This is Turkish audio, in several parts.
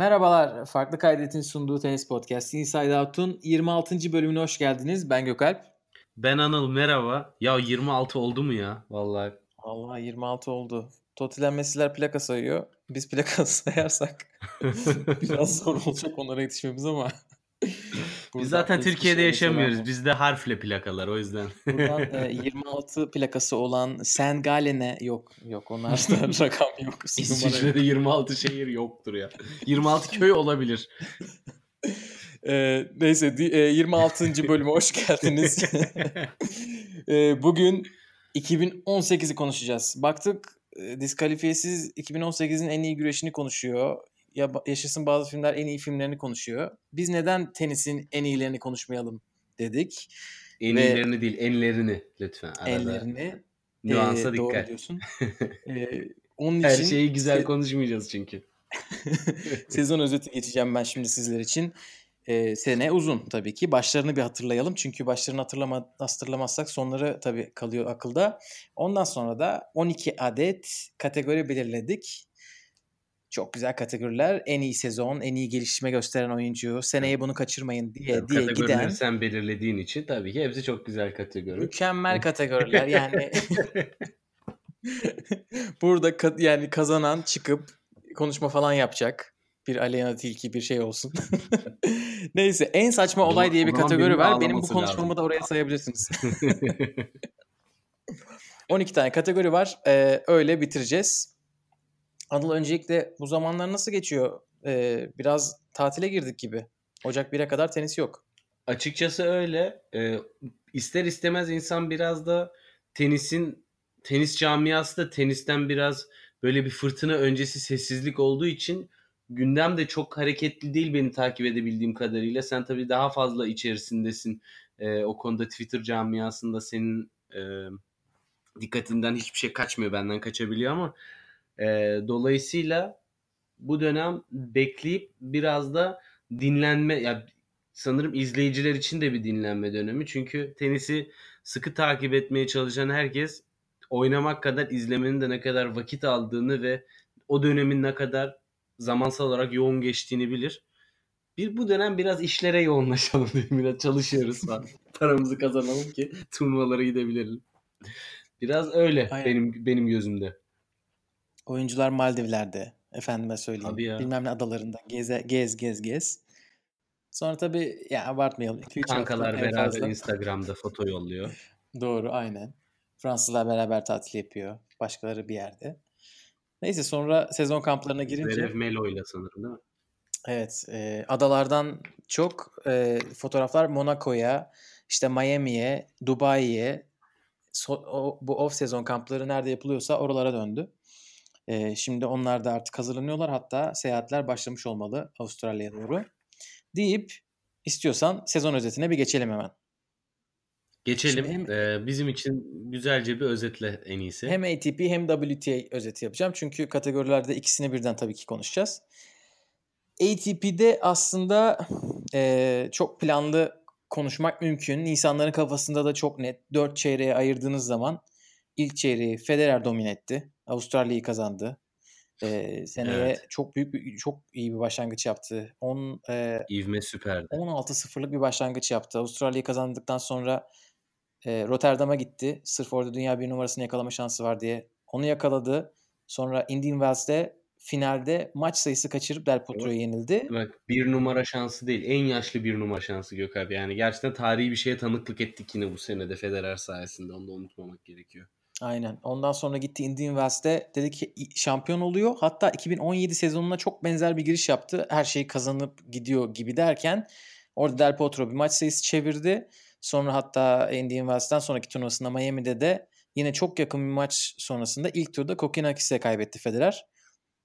Merhabalar, Farklı Kaydet'in sunduğu tenis podcast Inside Out'un 26. bölümüne hoş geldiniz. Ben Gökalp. Ben Anıl, merhaba. Ya 26 oldu mu ya? Vallahi. Vallahi 26 oldu. Totilen Messi'ler plaka sayıyor. Biz plaka sayarsak biraz zor olacak onlara yetişmemiz ama. Biz zaten Türkiye'de yaşamıyoruz. Bizde harfle plakalar o yüzden. Buradan e, 26 plakası olan Sen Galen'e yok. Yok onlarda rakam yok. İsviçre'de 26 şehir yoktur ya. 26 köy olabilir. E, neyse e, 26. bölüme hoş geldiniz. e, bugün 2018'i konuşacağız. Baktık e, diskalifiyesiz 2018'in en iyi güreşini konuşuyor. Ya, yaşasın bazı filmler en iyi filmlerini konuşuyor. Biz neden tenisin en iyilerini konuşmayalım dedik. En Ve iyilerini değil enlerini lütfen. Arada. Enlerini. Nüansa e, dikkat. Doğru diyorsun. e, onun Her için, şeyi güzel konuşmayacağız çünkü. sezon özeti geçeceğim ben şimdi sizler için. E, sene uzun tabii ki. Başlarını bir hatırlayalım. Çünkü başlarını hatırlama, hatırlamazsak sonları tabii kalıyor akılda. Ondan sonra da 12 adet kategori belirledik. Çok güzel kategoriler. En iyi sezon, en iyi gelişme gösteren oyuncu, seneye bunu kaçırmayın diye yani diye giden. sen belirlediğin için tabii ki hepsi çok güzel kategori. Mükemmel kategoriler yani. Burada yani kazanan çıkıp konuşma falan yapacak. Bir Aleyna Tilki bir şey olsun. Neyse en saçma olay diye bir kategori var. Benim bu konuşmamı da oraya sayabilirsiniz. 12 tane kategori var. Ee, öyle bitireceğiz. Anıl öncelikle bu zamanlar nasıl geçiyor? Ee, biraz tatile girdik gibi. Ocak 1'e kadar tenis yok. Açıkçası öyle. Ee, ister istemez insan biraz da tenisin tenis camiası da tenisten biraz böyle bir fırtına öncesi sessizlik olduğu için gündem de çok hareketli değil beni takip edebildiğim kadarıyla. Sen tabii daha fazla içerisindesin. Ee, o konuda Twitter camiasında senin e, dikkatinden hiçbir şey kaçmıyor benden kaçabiliyor ama e, dolayısıyla bu dönem bekleyip biraz da dinlenme ya sanırım izleyiciler için de bir dinlenme dönemi. Çünkü tenisi sıkı takip etmeye çalışan herkes oynamak kadar izlemenin de ne kadar vakit aldığını ve o dönemin ne kadar zamansal olarak yoğun geçtiğini bilir. Bir bu dönem biraz işlere yoğunlaşalım diye biraz çalışıyoruz falan. Paramızı kazanalım ki turnuvalara gidebilelim. Biraz öyle Aynen. benim benim gözümde. Oyuncular Maldivler'de. Efendime söyleyeyim. Bilmem ne adalarında. Geze, gez gez gez. Sonra tabii ya abartmayalım. Kankalar beraber fazla. Instagram'da foto yolluyor. Doğru aynen. Fransızlar beraber tatil yapıyor. Başkaları bir yerde. Neyse sonra sezon kamplarına girince. Zverev Melo ile sanırım değil mi? Evet. E, adalardan çok e, fotoğraflar Monaco'ya, işte Miami'ye, Dubai'ye, so, o, bu off sezon kampları nerede yapılıyorsa oralara döndü. E, şimdi onlar da artık hazırlanıyorlar. Hatta seyahatler başlamış olmalı Avustralya'ya doğru. Deyip istiyorsan sezon özetine bir geçelim hemen. Geçelim. Hem, ee, bizim için güzelce bir özetle en iyisi. Hem ATP hem WTA özeti yapacağım. Çünkü kategorilerde ikisini birden tabii ki konuşacağız. ATP'de aslında e, çok planlı konuşmak mümkün. İnsanların kafasında da çok net. Dört çeyreğe ayırdığınız zaman ilk çeyreği Federer domine etti. Avustralya'yı kazandı. Ee, seneye evet. çok büyük bir, çok iyi bir başlangıç yaptı. 10 e, ivme süperdi. 16-0'lık bir başlangıç yaptı. Avustralya'yı kazandıktan sonra e, Rotterdam'a gitti. Sırf orada dünya bir numarasını yakalama şansı var diye. Onu yakaladı. Sonra Indian Wells'de finalde maç sayısı kaçırıp Del Potro'ya evet. yenildi. Bak bir numara şansı değil. En yaşlı bir numara şansı Gökalp. Yani gerçekten tarihi bir şeye tanıklık ettik yine bu senede Federer sayesinde. Onu da unutmamak gerekiyor. Aynen. Ondan sonra gitti Indian Wells'te dedi ki şampiyon oluyor. Hatta 2017 sezonuna çok benzer bir giriş yaptı. Her şeyi kazanıp gidiyor gibi derken orada Del Potro bir maç sayısı çevirdi. Sonra hatta Indian Wells'ten sonraki turnuvasında Miami'de de yine çok yakın bir maç sonrasında ilk turda Kokinakis'e kaybetti Federer.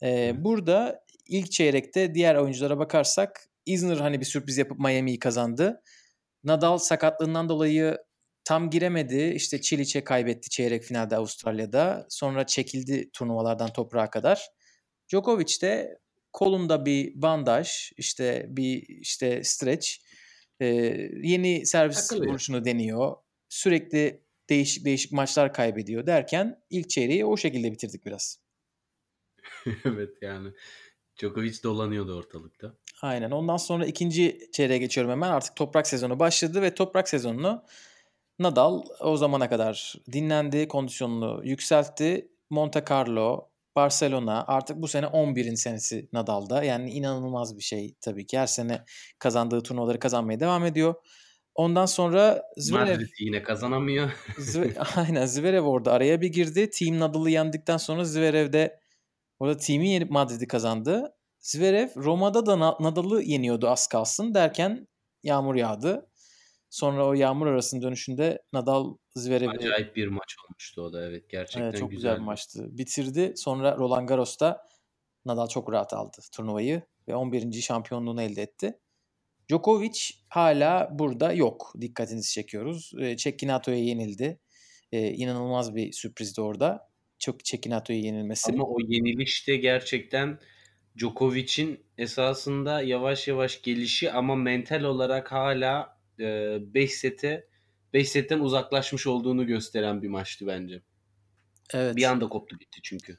Ee, burada ilk çeyrekte diğer oyunculara bakarsak Isner hani bir sürpriz yapıp Miami'yi kazandı. Nadal sakatlığından dolayı tam giremedi. İşte Çiliç'e kaybetti çeyrek finalde Avustralya'da. Sonra çekildi turnuvalardan toprağa kadar. Djokovic de kolunda bir bandaj, işte bir işte stretch, e, yeni servis Takılıyor. vuruşunu deniyor. Sürekli değişik değişik maçlar kaybediyor derken ilk çeyreği o şekilde bitirdik biraz. evet yani Djokovic dolanıyordu ortalıkta. Aynen. Ondan sonra ikinci çeyreğe geçiyorum hemen. Artık toprak sezonu başladı ve toprak sezonunu Nadal o zamana kadar dinlendi, kondisyonunu yükseltti. Monte Carlo, Barcelona artık bu sene 11'in senesi Nadal'da. Yani inanılmaz bir şey tabii ki. Her sene kazandığı turnuvaları kazanmaya devam ediyor. Ondan sonra Zverev Madrid yine kazanamıyor. Zve, aynen Zverev orada araya bir girdi. Team Nadal'ı yendikten sonra Zverev de orada team'i yenip Madrid'i kazandı. Zverev Roma'da da Nadal'ı yeniyordu az kalsın derken yağmur yağdı. Sonra o yağmur arasının dönüşünde Nadal Zverev'i... Acayip bir maç olmuştu o da evet. Gerçekten evet, çok güzel bir maçtı. Bitirdi. Sonra Roland Garros'ta Nadal çok rahat aldı turnuvayı ve 11. şampiyonluğunu elde etti. Djokovic hala burada yok. Dikkatinizi çekiyoruz. Çekinato'ya yenildi. Ee, inanılmaz bir sürprizdi orada. Çok Çekinato'ya yenilmesi. Ama o yeniliş de gerçekten Djokovic'in esasında yavaş yavaş gelişi ama mental olarak hala 5 sete 5 setten uzaklaşmış olduğunu gösteren bir maçtı bence. Evet. Bir anda koptu gitti çünkü.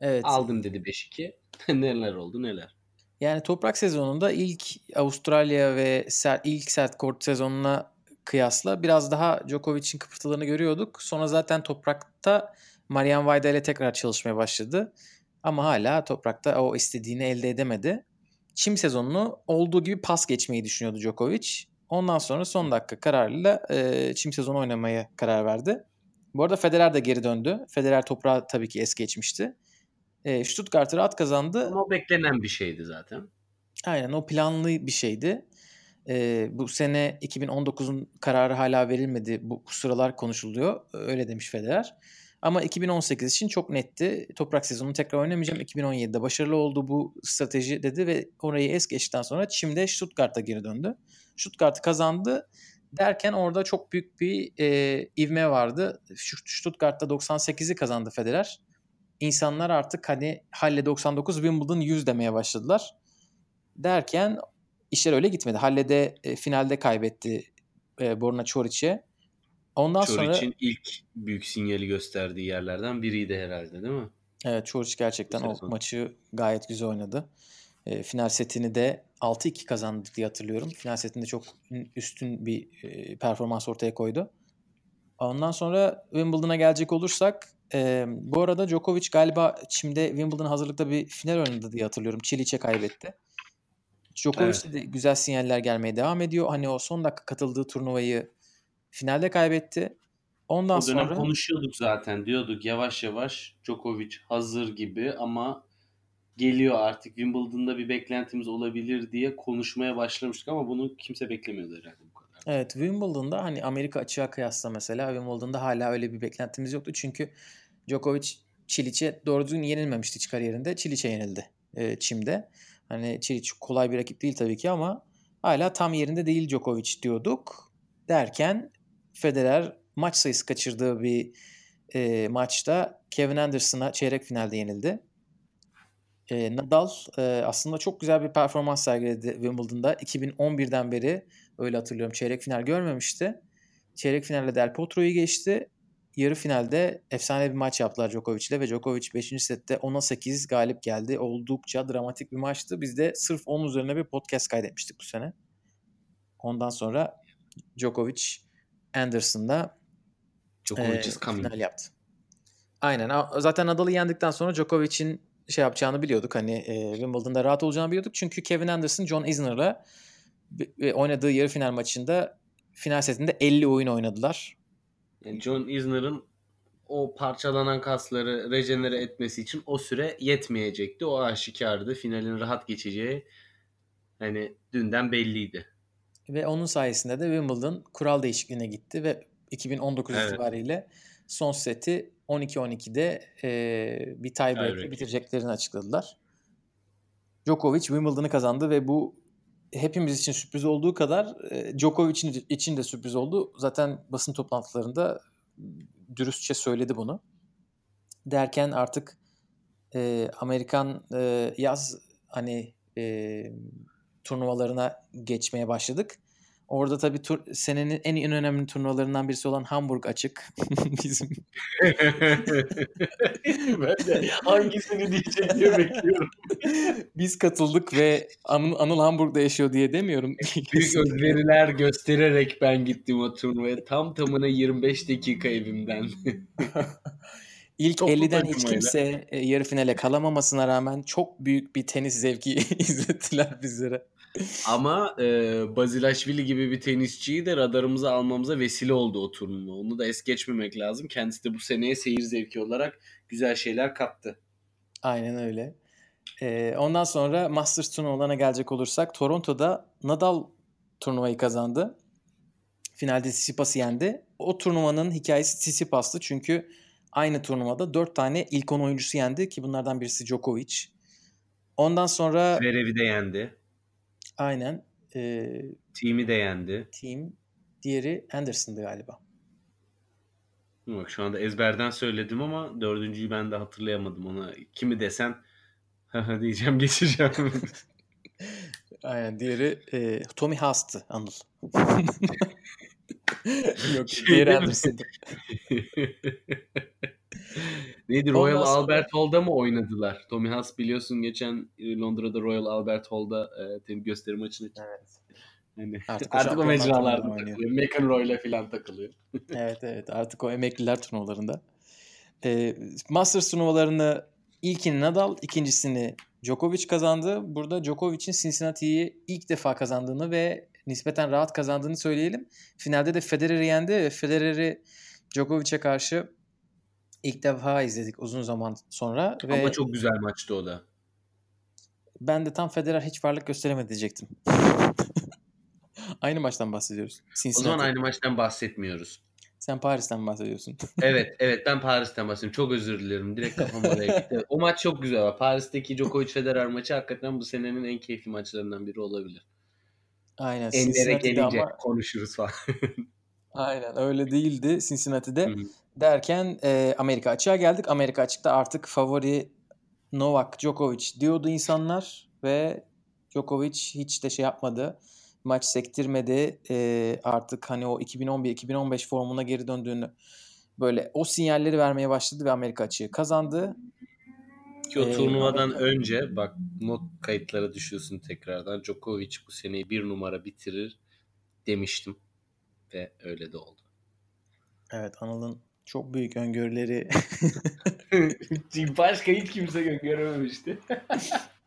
Evet. Aldım dedi 5-2. neler oldu neler. Yani toprak sezonunda ilk Avustralya ve ser, ilk sert kort sezonuna kıyasla biraz daha Djokovic'in kıpırtılarını görüyorduk. Sonra zaten toprakta Marian Vajda ile tekrar çalışmaya başladı. Ama hala toprakta o istediğini elde edemedi. Çim sezonunu olduğu gibi pas geçmeyi düşünüyordu Djokovic. Ondan sonra son dakika kararıyla e, çim sezonu oynamaya karar verdi. Bu arada Federer de geri döndü. Federer toprağı tabii ki es geçmişti. E, Stuttgart'ı rahat kazandı. Ama beklenen bir şeydi zaten. Aynen o planlı bir şeydi. E, bu sene 2019'un kararı hala verilmedi. Bu, bu sıralar konuşuluyor. Öyle demiş Federer. Ama 2018 için çok netti. Toprak sezonu tekrar oynamayacağım. 2017'de başarılı oldu bu strateji dedi ve orayı es geçtikten sonra Çim'de Stuttgart'a geri döndü. Stuttgart'ı kazandı derken orada çok büyük bir e, ivme vardı. Stuttgart'ta 98'i kazandı Federer. İnsanlar artık hani Halle 99 Wimbledon 100 demeye başladılar. Derken işler öyle gitmedi. Halle'de e, finalde kaybetti e, Borna Çoriç'e. Ondan Çoriç'in sonra için ilk büyük sinyali gösterdiği yerlerden biriydi herhalde değil mi? Evet Çoriç gerçekten o maçı gayet güzel oynadı. E, final setini de 6-2 kazandı diye hatırlıyorum. Final setinde çok üstün bir e, performans ortaya koydu. Ondan sonra Wimbledon'a gelecek olursak e, bu arada Djokovic galiba şimdi Wimbledon hazırlıkta bir final oynadı diye hatırlıyorum. Çiliç'e kaybetti. Djokovic'te evet. de güzel sinyaller gelmeye devam ediyor. Hani o son dakika katıldığı turnuvayı finalde kaybetti. Ondan o dönem sonra konuşuyorduk zaten. Diyorduk yavaş yavaş Djokovic hazır gibi ama geliyor artık Wimbledon'da bir beklentimiz olabilir diye konuşmaya başlamıştık ama bunu kimse beklemiyordu herhalde bu kadar. Evet Wimbledon'da hani Amerika açığa kıyasla mesela Wimbledon'da hala öyle bir beklentimiz yoktu. Çünkü Djokovic Çiliç'e doğru düzgün yenilmemişti hiç kariyerinde. Çiliç'e yenildi e, Çim'de. Hani Çiliç kolay bir rakip değil tabii ki ama hala tam yerinde değil Djokovic diyorduk. Derken Federer maç sayısı kaçırdığı bir e, maçta Kevin Anderson'a çeyrek finalde yenildi. E, Nadal e, aslında çok güzel bir performans sergiledi Wimbledon'da. 2011'den beri öyle hatırlıyorum çeyrek final görmemişti. Çeyrek finalde Del Potro'yu geçti. Yarı finalde efsane bir maç yaptılar Djokovic ile ve Djokovic 5. sette 10'a 8 galip geldi. Oldukça dramatik bir maçtı. Biz de sırf onun üzerine bir podcast kaydetmiştik bu sene. Ondan sonra Djokovic Anderson'da Djokovic e, final yaptı. Aynen. Zaten Nadal'ı yendikten sonra Djokovic'in şey yapacağını biliyorduk. Hani e, Wimbledon'da rahat olacağını biliyorduk. Çünkü Kevin Anderson John Isner'la oynadığı yarı final maçında final setinde 50 oyun oynadılar. Yani John Isner'ın o parçalanan kasları rejenere etmesi için o süre yetmeyecekti. O aşikardı. Finalin rahat geçeceği hani dünden belliydi. Ve onun sayesinde de Wimbledon kural değişikliğine gitti ve 2019 evet. itibariyle son seti 12-12'de e, bir tiebreak'le bitireceklerini açıkladılar. Djokovic Wimbledon'ı kazandı ve bu hepimiz için sürpriz olduğu kadar e, Djokovic için, için de sürpriz oldu. Zaten basın toplantılarında dürüstçe söyledi bunu. Derken artık e, Amerikan e, yaz hani e, turnuvalarına geçmeye başladık. Orada tabii tur, senenin en, önemli turnuvalarından birisi olan Hamburg açık. Bizim. ben de hangisini diyecek diye bekliyorum. Biz katıldık ve Anıl, Anıl Hamburg'da yaşıyor diye demiyorum. Büyük özveriler göstererek ben gittim o turnuvaya. Tam tamına 25 dakika evimden. İlk Toplu 50'den hiç kimse e, yarı finale kalamamasına rağmen çok büyük bir tenis zevki izlettiler bizlere. Ama e, Bazilashvili gibi bir tenisçiyi de radarımıza almamıza vesile oldu o turnuva. Onu da es geçmemek lazım. Kendisi de bu seneye seyir zevki olarak güzel şeyler kattı. Aynen öyle. Ee, ondan sonra Masters turnuvalarına gelecek olursak Toronto'da Nadal turnuvayı kazandı. Finalde Tsitsipas'ı yendi. O turnuvanın hikayesi Tsitsipas'tı çünkü aynı turnuvada 4 tane ilk 10 oyuncusu yendi ki bunlardan birisi Djokovic. Ondan sonra Zverev'i de yendi. Aynen. Ee, Team'i de yendi. Team. Diğeri Anderson'dı galiba. Bak şu anda ezberden söyledim ama dördüncüyü ben de hatırlayamadım ona. Kimi desen diyeceğim geçeceğim. Aynen diğeri e, Tommy Haas'tı Anıl. Yok şey diğeri Anderson'dı. Neydi Royal Ondan Albert Hall'da mı oynadılar? Tommy Haas biliyorsun geçen e, Londra'da Royal Albert Hall'da e, gösteri maçını Evet. Yani artık, artık o mecralarda takılıyor. McEnroe'yla falan takılıyor. evet evet artık o emekliler turnuvalarında. E, Masters turnuvalarını ilkini Nadal, ikincisini Djokovic kazandı. Burada Djokovic'in Cincinnati'yi ilk defa kazandığını ve nispeten rahat kazandığını söyleyelim. Finalde de Federer'i yendi ve Federer'i Djokovic'e karşı ilk defa izledik uzun zaman sonra. Ama ve çok güzel maçtı o da. Ben de tam Federer hiç varlık gösteremedi diyecektim. aynı maçtan bahsediyoruz. Cincinnati. O zaman aynı maçtan bahsetmiyoruz. Sen Paris'ten bahsediyorsun. evet, evet ben Paris'ten bahsediyorum. Çok özür dilerim. Direkt kafam oraya gitti. O maç çok güzel. Paris'teki Djokovic Federer maçı hakikaten bu senenin en keyifli maçlarından biri olabilir. Aynen. Enlere gelince ama... konuşuruz falan. Aynen öyle değildi Cincinnati'de. Hı-hı. Derken e, Amerika açığa geldik. Amerika açıkta artık favori Novak Djokovic diyordu insanlar ve Djokovic hiç de şey yapmadı. Maç sektirmedi. E, artık hani o 2011-2015 formuna geri döndüğünü böyle o sinyalleri vermeye başladı ve Amerika açığı kazandı. Ki o turnuvadan ee, önce bak not kayıtlara düşüyorsun tekrardan. Djokovic bu seneyi bir numara bitirir demiştim. Ve öyle de oldu. Evet Anıl'ın çok büyük öngörüleri. Başka hiç kimse öngörememişti.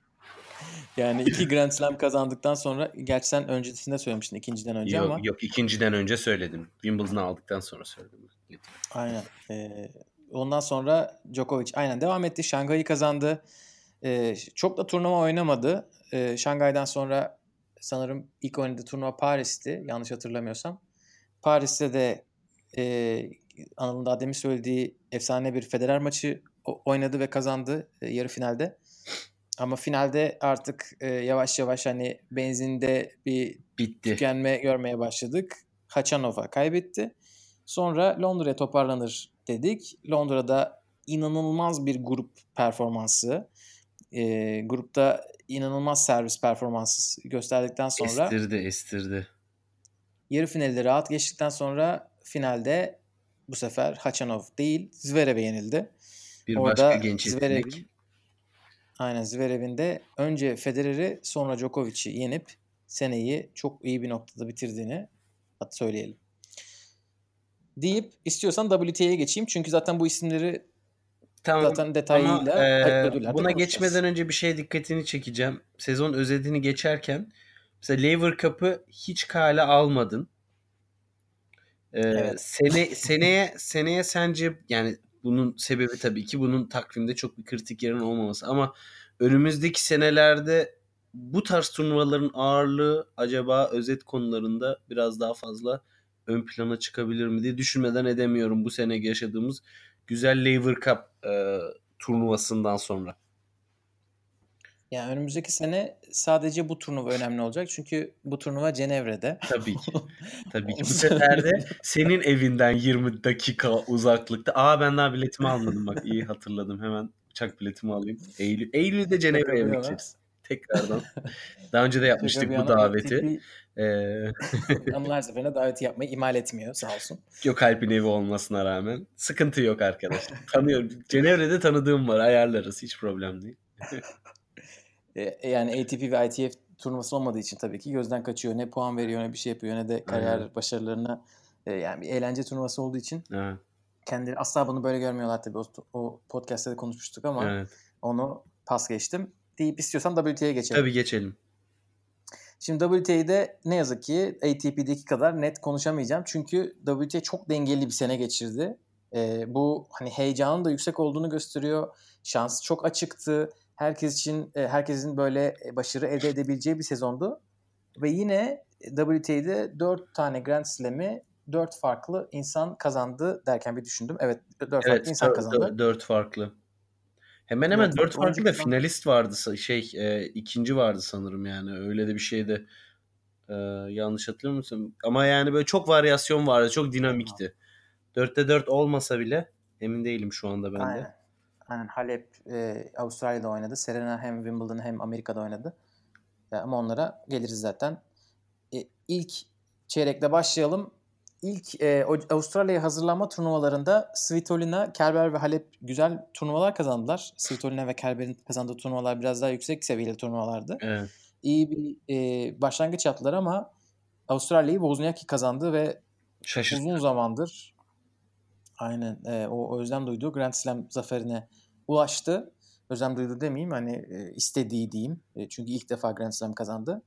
yani iki Grand Slam kazandıktan sonra gerçi sen öncesinde söylemiştin ikinciden önce yok, ama. Yok ikinciden önce söyledim. Wimbledon'ı aldıktan sonra söyledim. Aynen. Ee, ondan sonra Djokovic aynen devam etti. Şangay'ı kazandı. Ee, çok da turnuva oynamadı. Ee, Şangay'dan sonra sanırım ilk oynadığı turnuva Paris'ti yanlış hatırlamıyorsam. Paris'te de e, Anıl'ın daha demin söylediği efsane bir Federer maçı oynadı ve kazandı e, yarı finalde. Ama finalde artık e, yavaş yavaş hani benzinde bir bitti. Tükenme görmeye başladık. Haçanova kaybetti. Sonra Londra'ya toparlanır dedik. Londra'da inanılmaz bir grup performansı. E, grupta inanılmaz servis performansı gösterdikten sonra estirdi estirdi. Yarı finalde rahat geçtikten sonra finalde bu sefer Hachanov değil Zverev'e yenildi. Bir Orada başka genç Zverev, Aynen Zverev'in de önce Federer'i sonra Djokovic'i yenip seneyi çok iyi bir noktada bitirdiğini söyleyelim. Deyip istiyorsan WTA'ya geçeyim. Çünkü zaten bu isimleri tamam, zaten detayıyla ama, e, buna geçmeden önce bir şey dikkatini çekeceğim. Sezon özetini geçerken mesela Lever Cup'ı hiç kale almadın. Ee, evet. sene seneye seneye sence yani bunun sebebi tabii ki bunun takvimde çok bir kritik yerin olmaması ama önümüzdeki senelerde bu tarz turnuvaların ağırlığı acaba özet konularında biraz daha fazla ön plana çıkabilir mi diye düşünmeden edemiyorum bu sene yaşadığımız güzel Lever Cup e, turnuvasından sonra. Yani önümüzdeki sene sadece bu turnuva önemli olacak. Çünkü bu turnuva Cenevre'de. Tabii ki. Tabii ki. Bu sefer de senin evinden 20 dakika uzaklıkta. Aa ben daha biletimi almadım bak iyi hatırladım. Hemen uçak biletimi alayım. Eylül, Eylül'de Cenevre'ye mi gideceğiz? Tekrardan. Daha önce de yapmıştık bu daveti. Ee, Anıl her seferinde davet yapmayı ihmal etmiyor sağ olsun. Gökalp'in evi olmasına rağmen. Sıkıntı yok arkadaşlar. Tanıyorum. Cenevre'de tanıdığım var. Ayarlarız. Hiç problem değil. E, yani ATP ve ITF turnuvası olmadığı için tabii ki gözden kaçıyor. Ne puan veriyor ne bir şey yapıyor ne de kariyer Aynen. başarılarına e, yani bir eğlence turnuvası olduğu için Evet. kendileri asla bunu böyle görmüyorlar tabii. O, o podcast'te de konuşmuştuk ama evet. onu pas geçtim. Deyip istiyorsan WTA'ya geçelim. Tabii geçelim. Şimdi WTA'de ne yazık ki ATP'deki kadar net konuşamayacağım. Çünkü WTA çok dengeli bir sene geçirdi. Ee, bu hani heyecanın da yüksek olduğunu gösteriyor. Şans çok açıktı. Herkes için e, herkesin böyle e, başarı elde edebileceği bir sezondu. Ve yine WTA'de 4 tane Grand Slam'i 4 farklı insan kazandı derken bir düşündüm. Evet 4 farklı Evet. insan dö- kazandı. dö- dört farklı. Hemen hemen dört farklı farklı da finalist vardı. Şey e, ikinci vardı sanırım yani. Öyle de bir şeydi. E, yanlış hatırlıyor musun? Ama yani böyle çok varyasyon vardı. Çok dinamikti. Dörtte dört olmasa bile emin değilim şu anda ben de. Aynen. Aynen. Halep e, Avustralya'da oynadı. Serena hem Wimbledon hem Amerika'da oynadı. Ya, ama onlara geliriz zaten. E, ilk çeyrekle başlayalım. İlk e, Avustralya'ya hazırlanma turnuvalarında Svitolina, Kerber ve Halep güzel turnuvalar kazandılar. Svitolina ve Kerber'in kazandığı turnuvalar biraz daha yüksek seviyeli turnuvalardı. Evet. İyi bir e, başlangıç yaptılar ama Avustralya'yı Wozniacki kazandı ve Şaşırt. uzun zamandır aynen e, o özlem duyduğu Grand Slam zaferine ulaştı. Özlem duydu demeyeyim hani e, istediği diyeyim. E, çünkü ilk defa Grand Slam kazandı.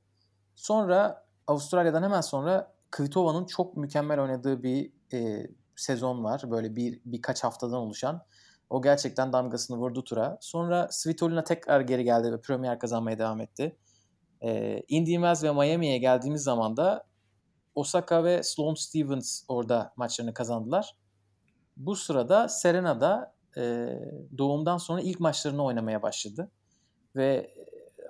Sonra Avustralya'dan hemen sonra Kvitova'nın çok mükemmel oynadığı bir e, sezon var. Böyle bir birkaç haftadan oluşan. O gerçekten damgasını vurdu tura. Sonra Svitolina tekrar geri geldi ve Premier kazanmaya devam etti. E, Indy Wells ve Miami'ye geldiğimiz zaman da Osaka ve Sloane Stevens orada maçlarını kazandılar. Bu sırada Serena da e, doğumdan sonra ilk maçlarını oynamaya başladı. Ve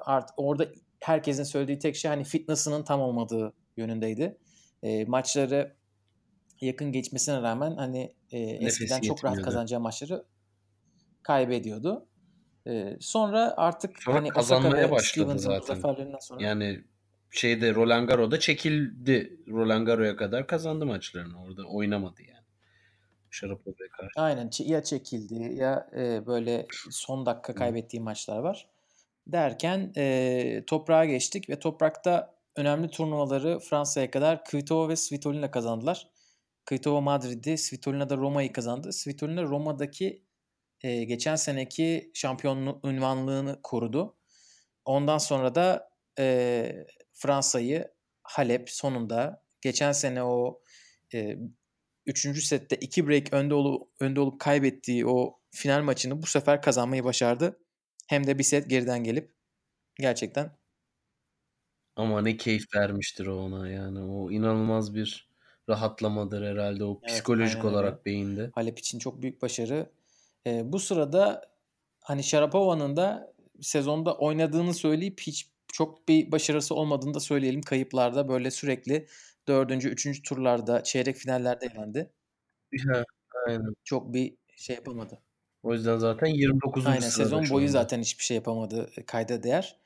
art orada herkesin söylediği tek şey hani fitness'ının tam olmadığı yönündeydi. E, maçları yakın geçmesine rağmen hani e, eskiden çok rahat kazanacağı maçları kaybediyordu. E, sonra artık Sonra hani kazanmaya başladı zaten. sonra Yani şeyde Roland Garros'da çekildi. Roland Garros'a kadar kazandı maçlarını. Orada oynamadı yani. Sharapova'ya karşı. Aynen ya çekildi ya e, böyle son dakika kaybettiği maçlar var. Derken e, toprağa geçtik ve toprakta önemli turnuvaları Fransa'ya kadar Kvitova ve Svitolina kazandılar. Kvitova Madrid'i, Svitolina da Roma'yı kazandı. Svitolina Roma'daki e, geçen seneki şampiyonluk ünvanlığını korudu. Ondan sonra da e, Fransa'yı Halep sonunda geçen sene o e, üçüncü sette iki break önde olup, önde olup kaybettiği o final maçını bu sefer kazanmayı başardı. Hem de bir set geriden gelip gerçekten Ama ne keyif vermiştir o ona yani. O inanılmaz bir rahatlamadır herhalde o Evet, psikolojik aynen öyle. olarak beyinde. Halep için çok büyük başarı. E, bu sırada hani Sharapova'nın da sezonda oynadığını söyleyip hiç çok bir başarısı olmadığını da söyleyelim. Kayıplarda böyle sürekli dördüncü, üçüncü turlarda, çeyrek finallerde elendi. Ya, aynen. Çok bir şey yapamadı. O yüzden zaten 29. Aynen sezon boyu anda. zaten hiçbir şey yapamadı e, kayda değer.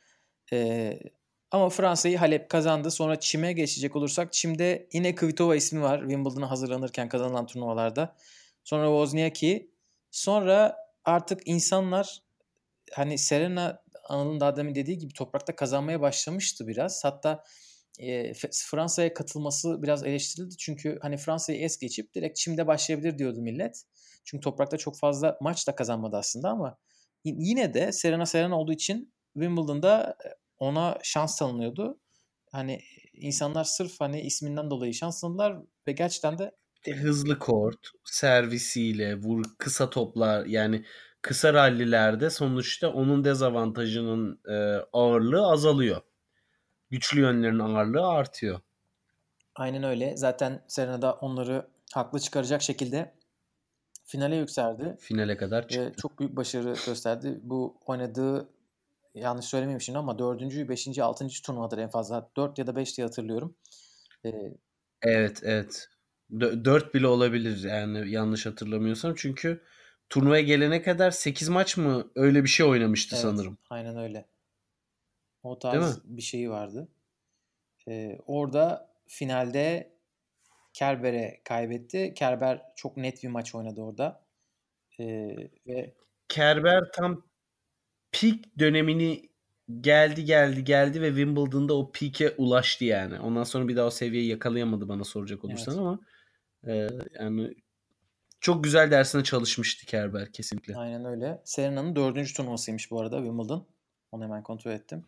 Ee, ama Fransa'yı Halep kazandı. Sonra Çim'e geçecek olursak Çim'de yine Kvitova ismi var Wimbledon'a hazırlanırken kazanılan turnuvalarda. Sonra Wozniacki. Sonra artık insanlar hani Serena Anıl'ın daha demin dediği gibi toprakta kazanmaya başlamıştı biraz. Hatta e, Fransa'ya katılması biraz eleştirildi. Çünkü hani Fransa'yı es geçip direkt Çim'de başlayabilir diyordu millet. Çünkü toprakta çok fazla maç da kazanmadı aslında ama yine de Serena Serena olduğu için Wimbledon'da e, ona şans tanınıyordu. Hani insanlar sırf hani isminden dolayı şans tanıdılar ve gerçekten de İşte hızlı kort, servisiyle, vur kısa toplar yani kısa rallilerde sonuçta onun dezavantajının e, ağırlığı azalıyor. Güçlü yönlerin ağırlığı artıyor. aynen öyle. Zaten Serena da onları haklı çıkaracak şekilde finale yükseldi. Finale kadar Ve çıktı. çok büyük başarı gösterdi. Bu oynadığı yanlış söylemeyeyim şimdi ama dördüncü, beşinci, altıncı turnuvadır en fazla. Dört ya da beş diye hatırlıyorum. Ee, Evet, evet. Dö- Dört bile olabilir yani yanlış hatırlamıyorsam. Çünkü turnuvaya gelene kadar 8 maç mı öyle bir şey oynamıştı evet, sanırım. aynen öyle. O tarz bir şeyi vardı. E, orada finalde Kerber'e kaybetti. Kerber çok net bir maç oynadı orada. E, ve Kerber tam peak dönemini geldi geldi geldi ve Wimbledon'da o peak'e ulaştı yani. Ondan sonra bir daha o seviyeyi yakalayamadı bana soracak olursan Evet. ama e, yani çok güzel dersine çalışmıştı Kerber kesinlikle. aynen öyle. Serena'nın dördüncü turnuvasıymış bu arada Wimbledon. Onu hemen kontrol ettim.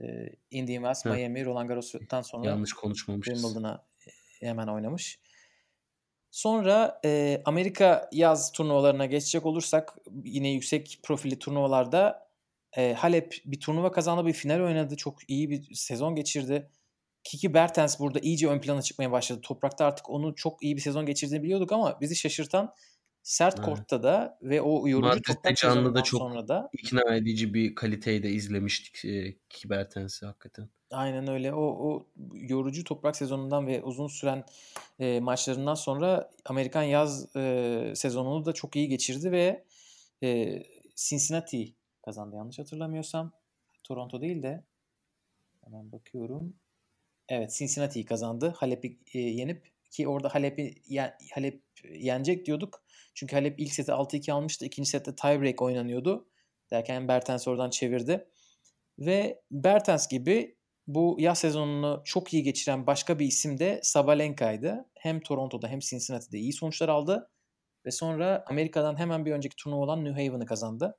E, Wells, Heh. Miami, Roland Garros'tan sonra Yanlış konuşmamışız. Wimbledon'a hemen oynamış. Sonra e, Amerika yaz turnuvalarına geçecek olursak yine yüksek profilli turnuvalarda e, Halep bir turnuva kazandı, bir final oynadı. Çok iyi bir sezon geçirdi. Kiki Bertens burada iyice ön plana çıkmaya başladı. Toprakta artık onu çok iyi bir sezon geçirdiğini biliyorduk ama bizi şaşırtan sert Evet. kortta da ve o yorucu toprak canlı da çok sonra da ikna edici bir kaliteyi de izlemiştik e, Kibertens'i hakikaten. Aynen öyle. O, o yorucu toprak sezonundan ve uzun süren e, maçlarından sonra Amerikan yaz e, sezonunu da çok iyi geçirdi ve e, Cincinnati kazandı yanlış hatırlamıyorsam. Toronto değil de hemen bakıyorum. Evet Cincinnati'yi kazandı. Halep'i e, yenip ki orada Halep'i yen- Halep yenecek diyorduk. Çünkü Halep ilk seti 6-2 almıştı. İkinci sette tiebreak oynanıyordu. Derken Bertens oradan çevirdi. Ve Bertens gibi bu yaz sezonunu çok iyi geçiren başka bir isim de Sabalenka'ydı. Hem Toronto'da hem Cincinnati'de iyi sonuçlar aldı. Ve sonra Amerika'dan hemen bir önceki turnuva olan New Haven'ı kazandı.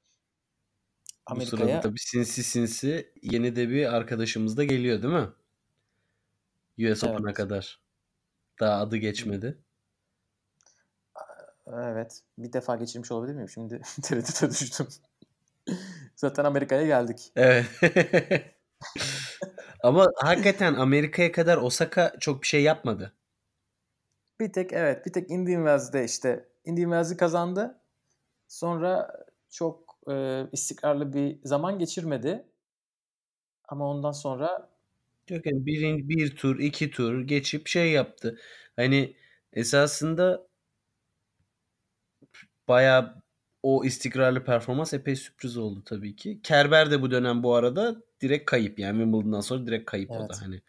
Bu sırada Amerika'ya tabii sinsi sinsi yeni de bir arkadaşımız da geliyor değil mi? US Open'a evet. kadar. Daha adı geçmedi. Evet. Bir defa geçirmiş olabilir miyim? Şimdi tereddüte düştüm. Zaten Amerika'ya geldik. Evet. Ama hakikaten Amerika'ya kadar Osaka çok bir şey yapmadı. Bir tek evet bir tek Indian Wells'de işte Indian Wells'i kazandı. Sonra çok e, istikrarlı bir zaman geçirmedi. Ama ondan sonra Yok yani bir, bir tur, iki tur geçip şey yaptı. Hani esasında bayağı o istikrarlı performans epey sürpriz oldu tabii ki. Kerber de bu dönem bu arada direkt kayıp. Yani Wimbledon'dan sonra direkt kayıp o Evet. da hani.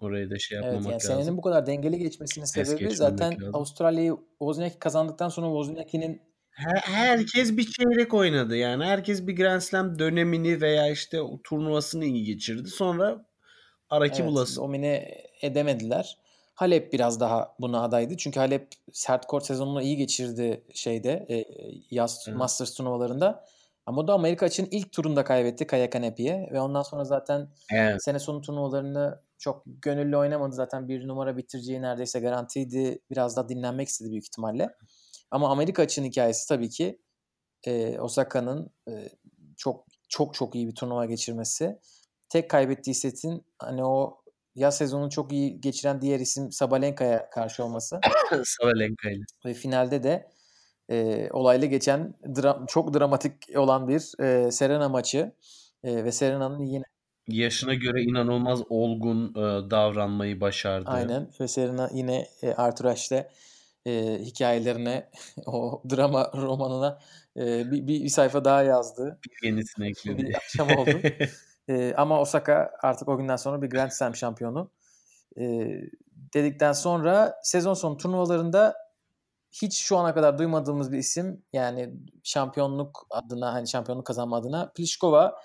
Orayı da şey evet yapmamak yani lazım. senenin bu kadar dengeli geçmesinin Es sebebi zaten lazım. Avustralya'yı Wozniacki kazandıktan sonra Wozniacki'nin Her, herkes bir çeyrek oynadı yani. Herkes bir Grand Slam dönemini veya işte o turnuvasını iyi geçirdi. Sonra araki evet bulası. domine edemediler. Halep biraz daha buna adaydı. Çünkü Halep sert kort sezonunu iyi geçirdi şeyde e, yaz Evet. Masters turnuvalarında. Ama o da Amerika için ilk turunda kaybetti Kaya Kanepi'ye ve ondan sonra zaten Evet. sene sonu turnuvalarını çok gönüllü oynamadı. Zaten bir numara bitireceği neredeyse garantiydi. Biraz daha dinlenmek istedi büyük ihtimalle. Ama Amerika için hikayesi tabii ki e, Osaka'nın e, çok çok çok iyi bir turnuva geçirmesi. Tek kaybettiği setin hani o yaz sezonunu çok iyi geçiren diğer isim Sabalenka'ya karşı olması Sabalenka ile. ve finalde de e, olaylı geçen dra- çok dramatik olan bir e, Serena maçı E, ve Serena'nın yine Yaşına göre inanılmaz olgun e, davranmayı başardı. aynen ve Serena yine e, Arthur Ashe'de e, hikayelerine o drama romanına e, bir, bir, bir sayfa daha yazdı. Bir yenisini ekledi. Bir akşam oldu. E, ama Osaka artık o günden sonra bir Grand Slam şampiyonu. E, dedikten sonra sezon sonu turnuvalarında hiç şu ana kadar duymadığımız bir isim yani şampiyonluk adına hani şampiyonluk kazanma adına Pliskova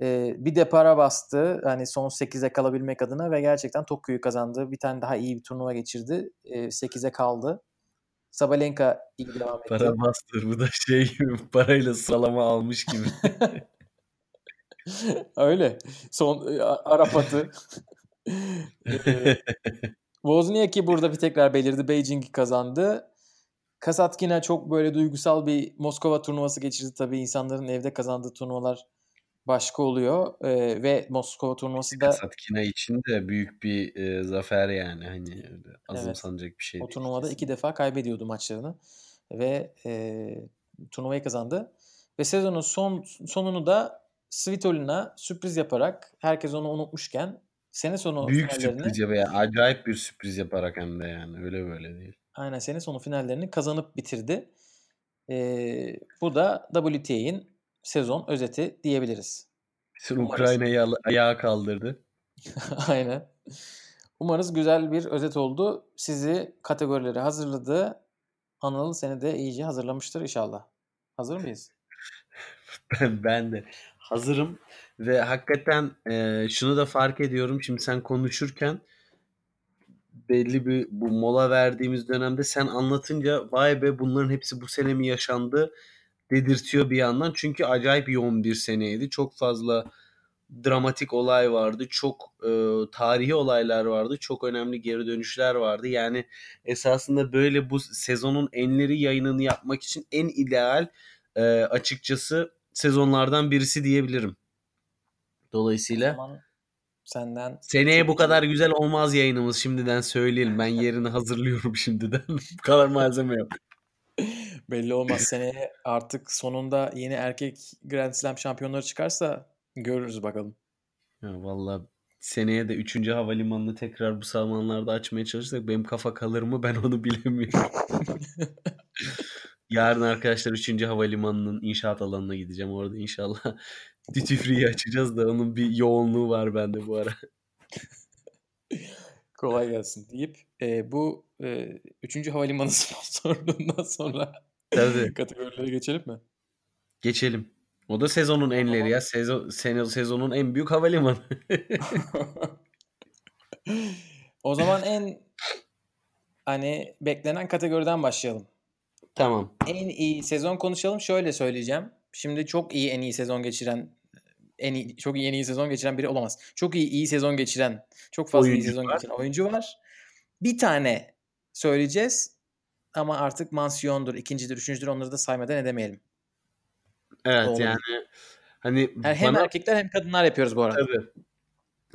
e, bir de para bastı hani son 8'e kalabilmek adına ve gerçekten Tokyo'yu kazandı. Bir tane daha iyi bir turnuva geçirdi. E, 8'e kaldı. Sabalenka iyi devam etti. Para bastır. Bu da şey gibi parayla sıralama almış gibi. Öyle. Son e, Arap atı. Wozniacki burada bir tekrar belirdi. Beijing'i kazandı. Kasatkina çok böyle duygusal bir Moskova turnuvası geçirdi. Tabii insanların evde kazandığı turnuvalar başka oluyor. Ee, ve Moskova turnuvası da Kasatkina için de büyük bir e, zafer yani. Hani azımsanacak bir şey o turnuvada iki kesinlikle. defa kaybediyordu maçlarını. Ve e, turnuvayı kazandı. Ve sezonun son sonunu da Svitolina sürpriz yaparak herkes onu unutmuşken sene sonu Büyük finallerini sürpriz ya veya acayip bir sürpriz yaparak hem de yani. Öyle böyle değil. aynen sene sonu finallerini kazanıp bitirdi. Ee, bu da WTA'nin sezon özeti diyebiliriz. Umarız. Ukrayna'yı ayağa kaldırdı. Aynen. Umarız güzel bir özet oldu. Sizi kategorileri hazırladı. Anıl seni de iyice hazırlamıştır inşallah. Hazır mıyız? Ben, ben de hazırım ve hakikaten e, şunu da fark ediyorum. Şimdi sen konuşurken belli bir bu mola verdiğimiz dönemde sen anlatınca vay be bunların hepsi bu sene mi yaşandı dedirtiyor bir yandan. Çünkü acayip yoğun bir seneydi. Çok fazla dramatik olay vardı. Çok e, tarihi olaylar vardı. Çok önemli geri dönüşler vardı. Yani esasında böyle bu sezonun enleri yayınını yapmak için en ideal e, açıkçası sezonlardan birisi diyebilirim. Dolayısıyla zaman senden seneye bu kadar güzel olmaz yayınımız şimdiden söyleyelim. Ben yerini hazırlıyorum şimdiden. bu kadar malzeme yok. belli olmaz. Seneye artık sonunda yeni erkek Grand Slam şampiyonları çıkarsa görürüz bakalım. Ya vallahi seneye de 3. havalimanını tekrar bu zamanlarda açmaya çalışırsak benim kafa kalır mı ben onu bilemiyorum. Yarın arkadaşlar 3. havalimanının inşaat alanına gideceğim. Orada inşallah duty free'yi açacağız da onun bir yoğunluğu var bende bu ara. Kolay gelsin deyip e, bu e, 3. havalimanı sponsorluğundan sonra Tabii. kategorilere geçelim mi? Geçelim. O da sezonun enleri ya. Sezon, sezonun en büyük havalimanı. o zaman en hani beklenen kategoriden başlayalım. Tamam. En iyi sezon konuşalım. Şöyle söyleyeceğim. Şimdi çok iyi en iyi sezon geçiren en iyi çok iyi en iyi sezon geçiren biri olamaz. Çok iyi iyi sezon geçiren, çok fazla iyi Oyuncu sezon var. geçiren oyuncu var. Bir tane söyleyeceğiz ama artık mansiyondur, ikincidir, üçüncüdür onları da saymadan edemeyelim. Evet Doğru. yani hani Her- hem bana erkekler hem kadınlar yapıyoruz bu arada. Tabii.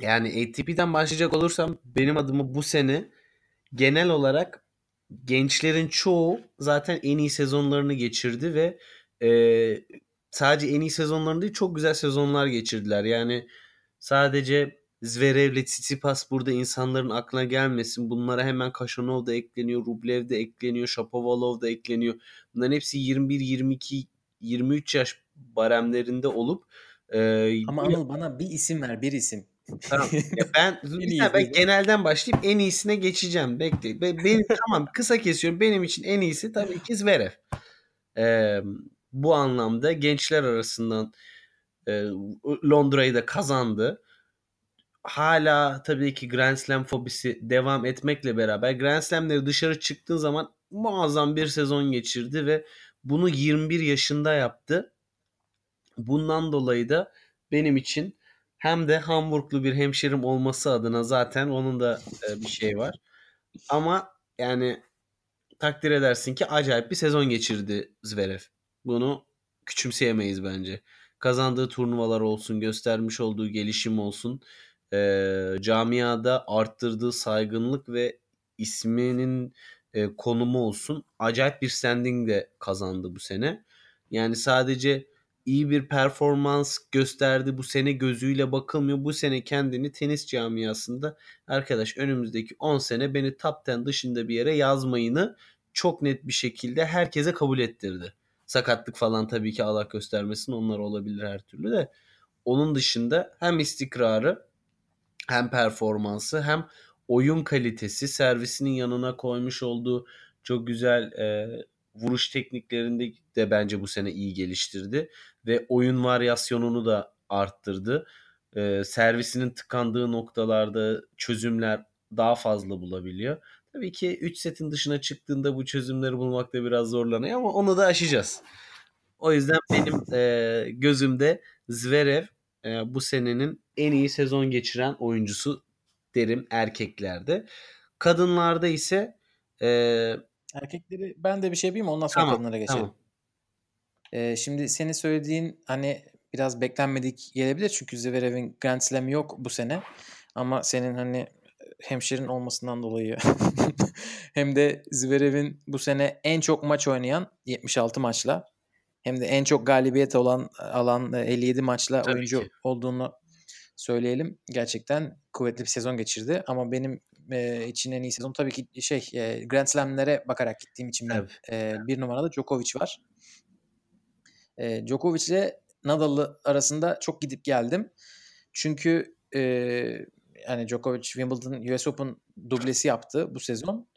Yani ATP'den başlayacak olursam benim adımı bu sene genel olarak gençlerin çoğu zaten en iyi sezonlarını geçirdi ve e, sadece en iyi sezonlarını değil çok güzel sezonlar geçirdiler. Yani sadece Zverev'le Tsitsipas burada insanların aklına gelmesin. Bunlara hemen Kaşanov da ekleniyor, Rublev de ekleniyor, Shapovalov da ekleniyor. Bunların hepsi 21, 22, 23 yaş baremlerinde olup e, Ama Anıl bana bir isim ver, bir isim. Tamam. Ya ben ben genelden başlayıp en iyisine geçeceğim. Bekle. Be- Benim tamam kısa kesiyorum. Benim için en iyisi tabii ki Zverev. Ee, bu anlamda gençler arasından e, Londra'yı da kazandı. Hala tabii ki Grand Slam fobisi devam etmekle beraber Grand Slam'leri dışarı çıktığı zaman muazzam bir sezon geçirdi ve bunu 21 yaşında yaptı. Bundan dolayı da benim için hem de Hamburglu bir hemşerim olması adına zaten onun da e, bir şey var. Ama yani takdir edersin ki acayip bir sezon geçirdi Zverev. Bunu küçümseyemeyiz bence. Kazandığı turnuvalar olsun, göstermiş olduğu gelişim olsun, e, camiada arttırdığı saygınlık ve isminin e, konumu olsun. Acayip bir standing de kazandı bu sene. Yani sadece iyi bir performans gösterdi bu sene gözüyle bakılmıyor. Bu sene kendini tenis camiasında arkadaş önümüzdeki 10 sene beni top 10 dışında bir yere yazmayını çok net bir şekilde herkese kabul ettirdi. Sakatlık falan tabii ki Allah göstermesin onlar olabilir her türlü de. Onun dışında hem istikrarı hem performansı hem oyun kalitesi servisinin yanına koymuş olduğu çok güzel e, vuruş tekniklerinde de bence bu sene iyi geliştirdi ve oyun varyasyonunu da arttırdı. E, servisinin tıkandığı noktalarda çözümler daha fazla bulabiliyor. Tabii ki 3 setin dışına çıktığında bu çözümleri bulmakta biraz zorlanıyor ama onu da aşacağız. O yüzden benim e, gözümde Zverev e, bu senenin en iyi sezon geçiren oyuncusu derim erkeklerde. Kadınlarda ise e, Erkekleri ben de bir şey yapayım ondan sonra tamam kadınlara geçelim. tamam. Ee, şimdi senin söylediğin hani biraz beklenmedik gelebilir çünkü Zverev'in Grand Slam'i yok bu sene. Ama senin hani hemşerin olmasından dolayı hem de Zverev'in bu sene en çok maç oynayan 76 maçla hem de en çok galibiyet olan alan e, 57 maçla Tabii oyuncu ki. olduğunu söyleyelim. Gerçekten kuvvetli bir sezon geçirdi ama benim e, için en iyi sezon tabii ki şey e, Grand Slam'lere bakarak gittiğim için ben Tabii. e, bir numarada Djokovic var. E, Djokovic ile Nadal arasında çok gidip geldim. Çünkü e, yani Djokovic Wimbledon US Open dublesi yaptı bu sezon.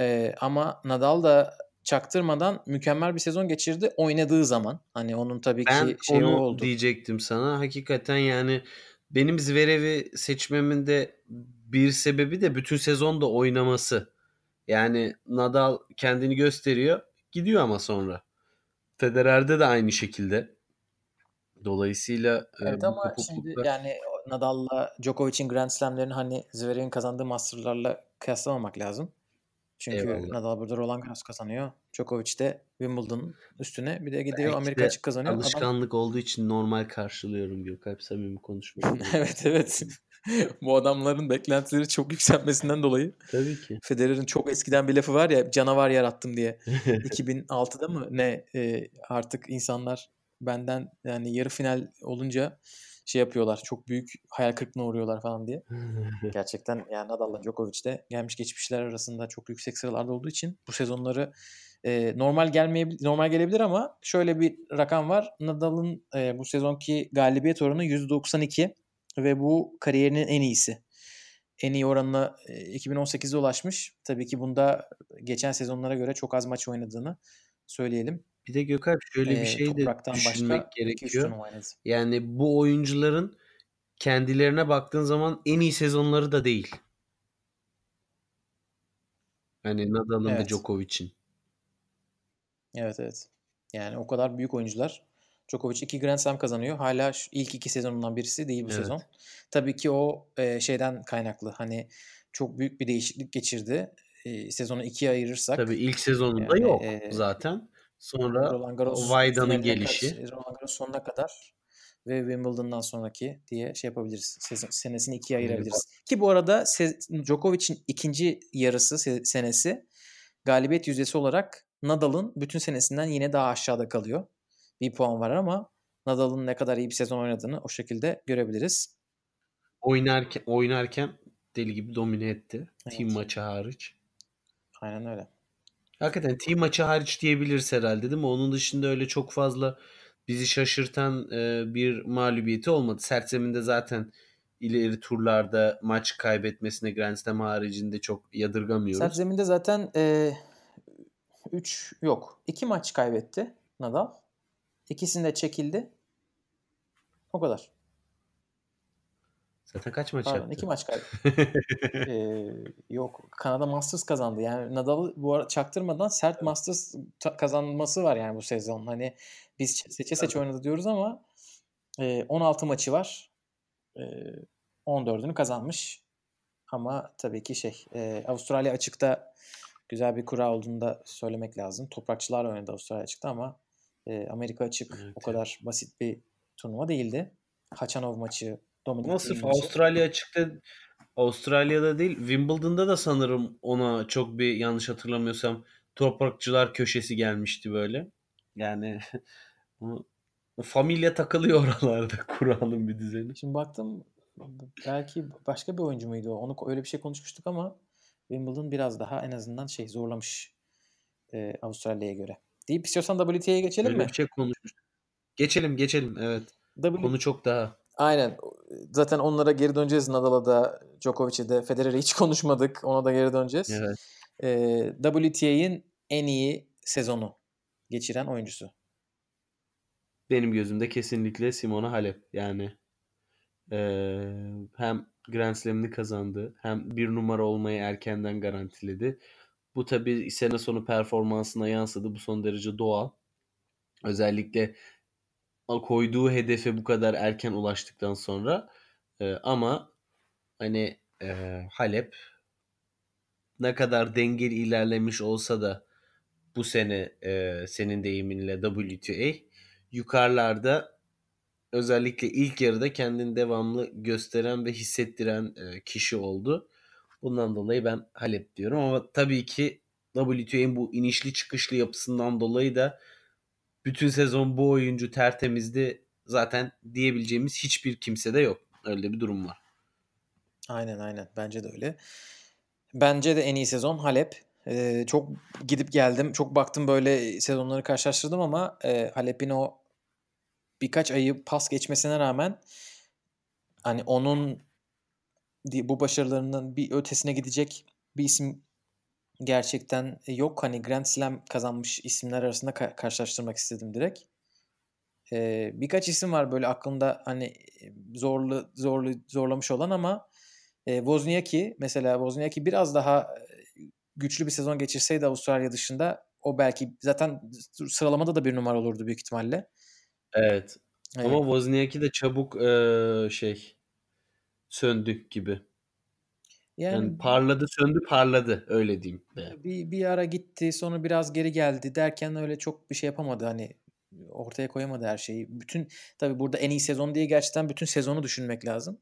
Ee, ama Nadal da çaktırmadan mükemmel bir sezon geçirdi oynadığı zaman. Hani onun tabii Ben ki şeyi o onu oldu. diyecektim sana. Hakikaten yani benim Zverev'i seçmemin de bir sebebi de bütün sezon da oynaması. Yani Nadal kendini gösteriyor, gidiyor ama sonra. Federer'de de aynı şekilde. Dolayısıyla e, Evet bu ama şimdi kopukluklar yani Nadal'la Djokovic'in Grand Slam'lerini hani Zverev'in kazandığı Master'larla kıyaslamamak lazım. Çünkü eyvallah. Nadal burada Roland Garros kazanıyor. Djokovic de Wimbledon'un üstüne bir de gidiyor Belki Amerika açık kazanıyor. Adam alışkanlık olduğu için normal karşılıyorum Gökalp samimi gerekiyor. evet evet. Bu adamların beklentileri çok yükselmesinden dolayı Tabii ki. Federer'in çok eskiden bir lafı var ya canavar yarattım diye. 2006'da mı ne e, artık insanlar benden yani yarı final olunca şey yapıyorlar. Çok büyük hayal kırıklığına uğruyorlar falan diye. Gerçekten yani Nadal'la Djokovic de gelmiş geçmişler arasında çok yüksek sıralarda olduğu için bu sezonları e, normal gelmeyebilir normal gelebilir ama şöyle bir rakam var. Nadal'ın e, bu sezonki galibiyet oranı %92 ve bu kariyerinin en iyisi. En iyi oranına e, 2018'de ulaşmış. Tabii ki bunda geçen sezonlara göre çok az maç oynadığını söyleyelim. Bir de Gökalp şöyle bir E, şey de topraktan düşünmek başka 2-3 gerekiyor. Yani bu oyuncuların kendilerine baktığın zaman en iyi sezonları da değil. Hani Nadal'ın ve Evet. Djokovic'in. Evet evet. Yani o kadar büyük oyuncular. Djokovic iki Grand Slam kazanıyor. Hala ilk iki sezonundan birisi değil bu Evet. sezon. Tabii ki o e, şeyden kaynaklı. Hani çok büyük bir değişiklik geçirdi. E, sezonu ikiye ayırırsak Tabii ilk sezonunda yani yok e, zaten. Sonra Roland Garros Vayda'nın gelişi. kadar, Roland Garros sonuna kadar ve Wimbledon'dan sonraki diye şey yapabiliriz. Sezon, senesini ikiye ayırabiliriz. Ki bu arada Djokovic'in ikinci yarısı se- senesi galibiyet yüzdesi olarak Nadal'ın bütün senesinden yine daha aşağıda kalıyor. Bir puan var ama Nadal'ın ne kadar iyi bir sezon oynadığını o şekilde görebiliriz. oynarken oynarken deli gibi domine etti. Team Evet. maçı hariç. Aynen öyle. Hakikaten team maçı hariç diyebiliriz herhalde değil mi? Onun dışında öyle çok fazla bizi şaşırtan e, bir mağlubiyeti olmadı. Sert zeminde zaten ileri turlarda maç kaybetmesine Grand Slam haricinde çok Sert yadırgamıyoruz. zeminde zaten 3 yok. 2 maç kaybetti Nadal. İkisinde çekildi. O kadar. Zaten kaç maç Pardon yaptı? iki maç kaybetti. Ee, yok Kanada Masters kazandı. Yani Nadal bu arada çaktırmadan sert Masters ta- kazanması var yani bu sezon. Hani biz seçe seçe oynadı diyoruz ama e, 16 maçı var. E, 14'ünü kazanmış. Ama tabii ki şey e, Avustralya açıkta güzel bir kura olduğunu da söylemek lazım. Toprakçılar oynadı Avustralya açıkta ama e, Amerika açık Evet, o kadar basit bir turnuva değildi. Haçanov maçı, Dominik sırf maçı. Avustralya açıkta Avustralya'da değil Wimbledon'da da sanırım ona çok bir yanlış hatırlamıyorsam toprakçılar köşesi gelmişti böyle. Yani familya takılıyor oralarda Kur'an'ın bir düzeni. Şimdi baktım belki başka bir oyuncu muydu o? Onu öyle bir şey konuşmuştuk ama Wimbledon biraz daha en azından şey zorlamış e, Avustralya'ya göre. Deyip istiyorsan WTA'ya geçelim Öyle mi? bir şey konuşmuştuk. Geçelim geçelim evet. W Konu çok daha. Aynen. Zaten onlara geri döneceğiz. Nadal'a da, Djokovic'e de, Federer'e hiç konuşmadık. Ona da geri döneceğiz. Evet. E, WTA'nin en iyi sezonu geçiren oyuncusu. Benim gözümde kesinlikle Simona Halep. Yani eee, hem Grand Slam'ini kazandı hem bir numara olmayı erkenden garantiledi. Bu tabii sene sonu performansına yansıdı. Bu son derece doğal. Özellikle koyduğu hedefe bu kadar erken ulaştıktan sonra. Eee, ama hani eee, Halep ne kadar dengeli ilerlemiş olsa da bu sene eee, senin deyiminle WTA yukarılarda özellikle ilk yarıda kendini devamlı gösteren ve hissettiren e, kişi oldu. Bundan dolayı ben Halep diyorum ama tabii ki WTA'nin bu inişli çıkışlı yapısından dolayı da bütün sezon bu oyuncu tertemizdi zaten diyebileceğimiz hiçbir kimse de yok. Öyle bir durum var. Aynen aynen. Bence de öyle. Bence de en iyi sezon Halep. Ee, çok gidip geldim. Çok baktım böyle sezonları karşılaştırdım ama e, Halep'in o birkaç ayı pas geçmesine rağmen hani onun bu başarılarının bir ötesine gidecek bir isim gerçekten yok. Hani Grand Slam kazanmış isimler arasında ka- karşılaştırmak istedim direkt. Ee, birkaç isim var böyle aklımda hani zorlu zorlu zorlamış olan ama e, Wozniacki mesela Wozniacki biraz daha güçlü bir sezon geçirseydi Avustralya dışında o belki zaten sıralamada da bir numara olurdu büyük ihtimalle. Evet. evet. Ama Wozniacki de çabuk e, şey söndü gibi. Yani, yani parladı söndü parladı öyle diyeyim. Bir, bir ara gitti sonra biraz geri geldi derken öyle çok bir şey yapamadı hani ortaya koyamadı her şeyi. Bütün tabi burada en iyi sezon diye gerçekten bütün sezonu düşünmek lazım.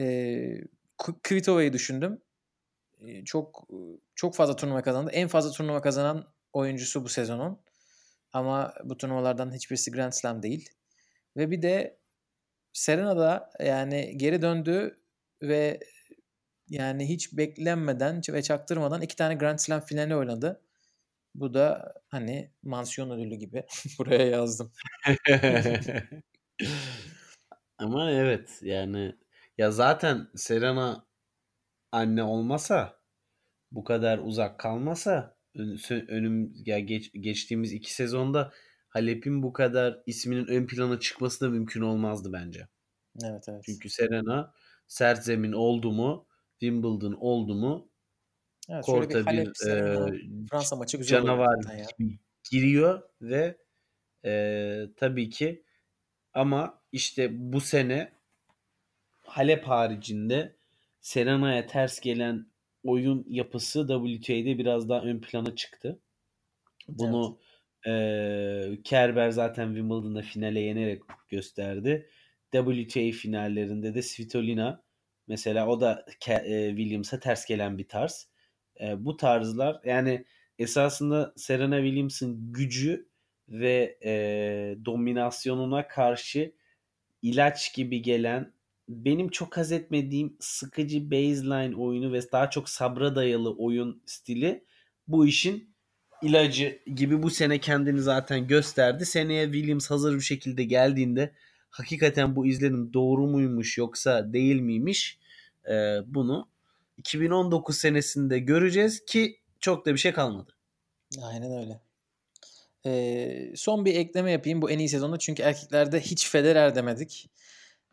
Ee, Kvitova'yı düşündüm. Ee, çok çok fazla turnuva kazandı. En fazla turnuva kazanan oyuncusu bu sezonun. Ama bu turnuvalardan hiçbirisi Grand Slam değil. Ve bir de Serena da yani geri döndü ve yani hiç beklenmeden ve çaktırmadan iki tane Grand Slam finali oynadı. Bu da hani mansiyon ödülü gibi buraya yazdım. Ama evet yani ya zaten Serena anne olmasa bu kadar uzak kalmasa önüm ya geç, geçtiğimiz iki sezonda Halep'in bu kadar isminin ön plana çıkması da mümkün olmazdı bence. Evet evet. Çünkü Serena sert zemin oldu mu Wimbledon oldu mu evet, korta bir, Halep, bir e, Fransa maçı güzel canavar ya. giriyor ve e, tabii ki ama işte bu sene Halep haricinde Serena'ya ters gelen oyun yapısı WTA'de biraz daha ön plana çıktı. Bunu evet. E, Kerber zaten Wimbledon'da finale yenerek gösterdi. WTA finallerinde de Svitolina mesela o da Williams'a ters gelen bir tarz. E, bu tarzlar yani esasında Serena Williams'ın gücü ve e, dominasyonuna karşı ilaç gibi gelen benim çok haz etmediğim sıkıcı baseline oyunu ve daha çok sabra dayalı oyun stili bu işin ilacı gibi bu sene kendini zaten gösterdi. Seneye Williams hazır bir şekilde geldiğinde hakikaten bu izlenim doğru muymuş yoksa değil miymiş e, bunu 2019 senesinde göreceğiz ki çok da bir şey kalmadı. Aynen öyle. Ee, son bir ekleme yapayım bu en iyi sezonda çünkü erkeklerde hiç Federer demedik.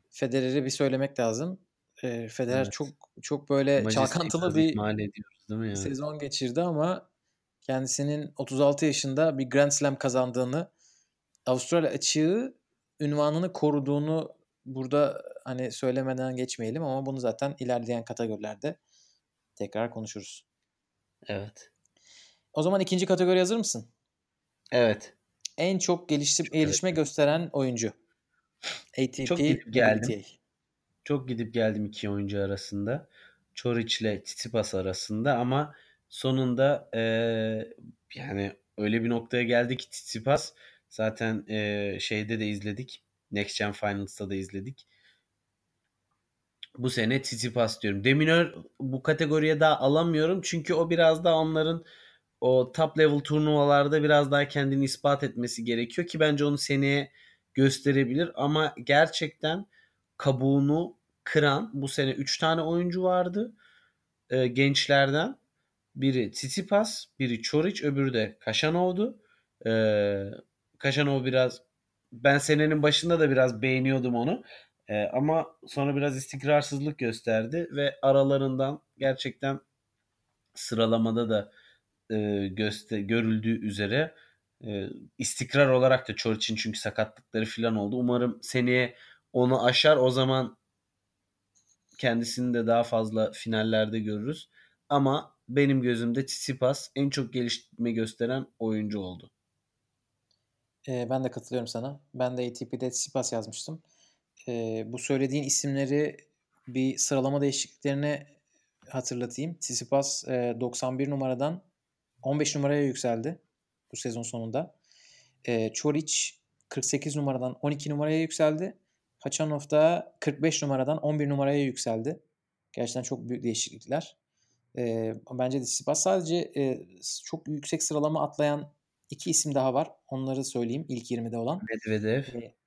Federer'i bir söylemek lazım. E, Federer evet. çok çok böyle Majesteyi çalkantılı bir ediyoruz, değil mi yani? sezon geçirdi ama kendisinin 36 yaşında bir Grand Slam kazandığını, Avustralya açığı ünvanını koruduğunu burada hani söylemeden geçmeyelim ama bunu zaten ilerleyen kategorilerde tekrar konuşuruz. Evet. O zaman ikinci kategori hazır mısın? Evet. En çok geliştim, gelişme gösteren oyuncu. ATP, çok gidip geldim. WTA. Çok gidip geldim iki oyuncu arasında. Çoric ile Tsitsipas arasında ama sonunda e, yani öyle bir noktaya geldi ki Tsitsipas zaten e, şeyde de izledik. Next Gen Finals'ta da izledik. Bu sene Tsitsipas diyorum. Deminör bu kategoriye daha alamıyorum çünkü o biraz daha onların o top level turnuvalarda biraz daha kendini ispat etmesi gerekiyor ki bence onu seneye gösterebilir ama gerçekten kabuğunu kıran bu sene 3 tane oyuncu vardı e, gençlerden. Biri Tsitsipas, biri Çoric, öbürü de Kaşanov'du. E, Kaşanov biraz ben senenin başında da biraz beğeniyordum onu. E, ama sonra biraz istikrarsızlık gösterdi ve aralarından gerçekten sıralamada da e, göster görüldüğü üzere e, istikrar olarak da Çoric'in çünkü sakatlıkları falan oldu. Umarım seneye onu aşar. O zaman kendisini de daha fazla finallerde görürüz. Ama benim gözümde Tsitsipas en çok gelişme gösteren oyuncu oldu. Ee, ben de katılıyorum sana. Ben de ATP'de Tsitsipas yazmıştım. Ee, bu söylediğin isimleri bir sıralama değişikliklerine hatırlatayım. Tsitsipas e, 91 numaradan 15 numaraya yükseldi bu sezon sonunda. E, Çoric 48 numaradan 12 numaraya yükseldi. Haçanov da 45 numaradan 11 numaraya yükseldi. Gerçekten çok büyük değişiklikler. E, bence de Tsitsipas sadece e, çok yüksek sıralama atlayan iki isim daha var. Onları söyleyeyim ilk 20'de olan. Medvedev. E,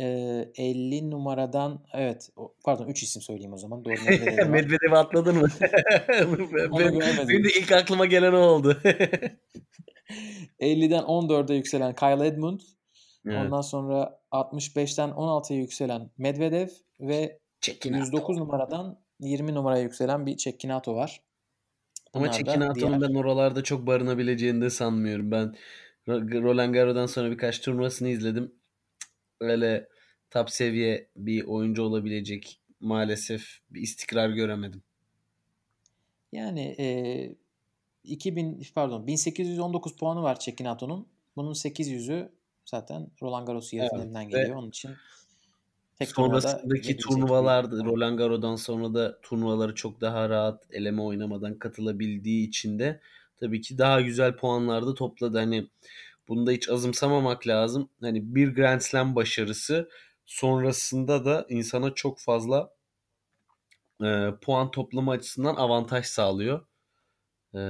Eee, 50 numaradan evet, pardon 3 isim söyleyeyim o zaman. Doğru Medvedev. Medvedev'i atladın mı? Benim benim de ilk aklıma gelen o oldu. 50'den 14'e yükselen Kyle Edmund. Evet. Ondan sonra 65'ten 16'ya yükselen Medvedev ve Cecchinato. 109 numaradan 20 numaraya yükselen bir Cecchinato var. Ama Bunlar da Cecchinato''nun diğer ben oralarda çok barınabileceğini de sanmıyorum. Ben Ro- Roland Garros'dan sonra birkaç turnuvasını izledim. Öyle top seviye bir oyuncu olabilecek maalesef bir istikrar göremedim. Yani eee 2000 pardon 1819 puanı var Cecchinato'nun. Bunun 800'ü zaten Roland Garros yarı Evet geliyor. Onun için tek sonrasındaki turnuvalarda. Roland Garros'dan sonra da turnuvaları çok daha rahat eleme oynamadan katılabildiği için de tabii ki daha güzel puanlar da topladı. Hani bunu da hiç azımsamamak lazım. Hani bir Grand Slam başarısı sonrasında da insana çok fazla e, puan toplama açısından avantaj sağlıyor. E,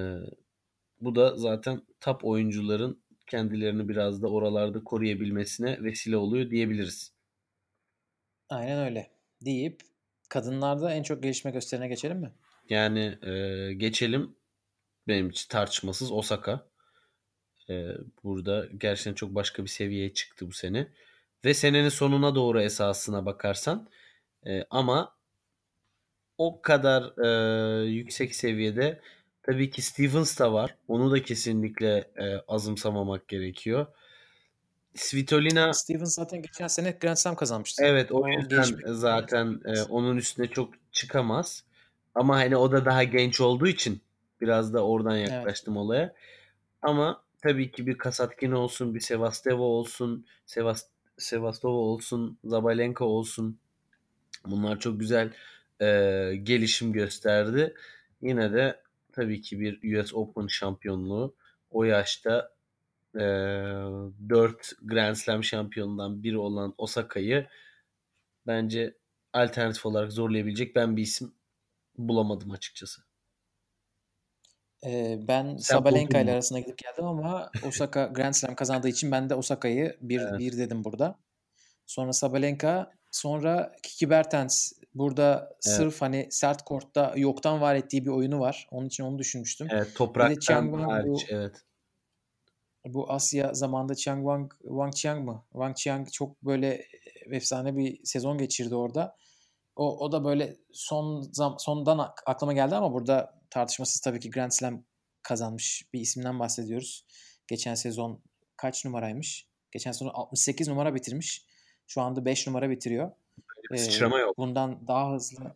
bu da zaten top oyuncuların kendilerini biraz da oralarda koruyabilmesine vesile oluyor diyebiliriz. Aynen öyle. Deyip kadınlarda en çok gelişme gösterene geçelim mi? Yani e, geçelim. Benim için tartışmasız Osaka. E, burada gerçekten çok başka bir seviyeye çıktı bu sene. Ve senenin sonuna doğru esasına bakarsan. E, ama o kadar e, yüksek seviyede tabii ki Stevens da var. Onu da kesinlikle e, azımsamamak gerekiyor. Svitolina Stevens zaten geçen sene Grand Slam kazanmıştı. Evet o yüzden zaten e, onun üstüne çok çıkamaz. Ama hani o da daha genç olduğu için biraz da oradan Evet. yaklaştım olaya. Ama tabii ki bir Kasatkin olsun, bir Sevasteva olsun, Sevast Sevastova olsun, Zabalenka olsun. Bunlar çok güzel e, gelişim gösterdi. Yine de tabii ki bir US Open şampiyonluğu o yaşta e, 4 Grand Slam şampiyonundan biri olan Osaka'yı bence alternatif olarak zorlayabilecek ben bir isim bulamadım açıkçası. Ee, ben Sen Sabalenka ile arasına gidip geldim ama Osaka Grand Slam kazandığı için ben de Osaka'yı bir, Evet. bir dedim burada. Sonra Sabalenka, sonra Kiki Bertens. Burada Evet. sırf hani sert kortta yoktan var ettiği bir oyunu var. Onun için onu düşünmüştüm. Evet topraktan Wang bu hariç evet. Bu Asya zamanında Chiang Wang, Wang Chiang mı? Wang Chiang çok böyle efsane bir sezon geçirdi orada. O, o da böyle son zam, sondan ak- aklıma geldi ama burada tartışmasız tabii ki Grand Slam kazanmış bir isimden bahsediyoruz. Geçen sezon kaç numaraymış? Geçen sezon 68 numara bitirmiş. Şu anda 5 numara bitiriyor. Ee, sıçrama yok. bundan daha hızlı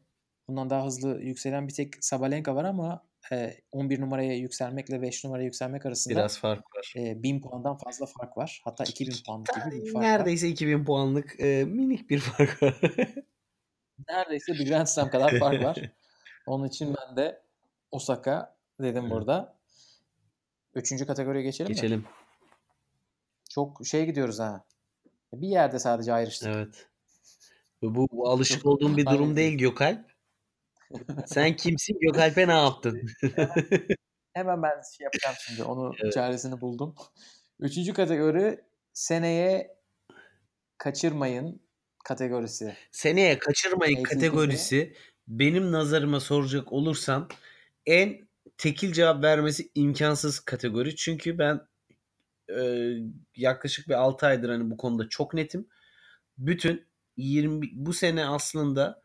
bundan daha hızlı yükselen bir tek Sabalenka var ama e, 11 numaraya yükselmekle 5 numaraya yükselmek arasında Biraz fark var. e, 1000 puandan fazla fark var. Hatta 2000 puanlık gibi bir fark var. Neredeyse 2000 puanlık e, minik bir fark var. Neredeyse bir Grand Slam kadar fark var. Onun için ben de Osaka dedim burada. Üçüncü kategoriye geçelim mi? Geçelim. Çok şey gidiyoruz ha. Bir yerde sadece ayrıştık. Evet. Bu, bu alışık olduğum bir durum değil Gökalp. Sen kimsin? Gökalp'e ne yaptın? Hemen ben şey yapacağım şimdi. Onu Evet. çaresini buldum. Üçüncü kategori seneye kaçırmayın kategorisi. Seneye kaçırmayın ATP'de. kategorisi benim nazarıma soracak olursan en tekil cevap vermesi imkansız kategori. Çünkü ben e, yaklaşık bir 6 aydır hani bu konuda çok netim. Bütün 20 bu sene aslında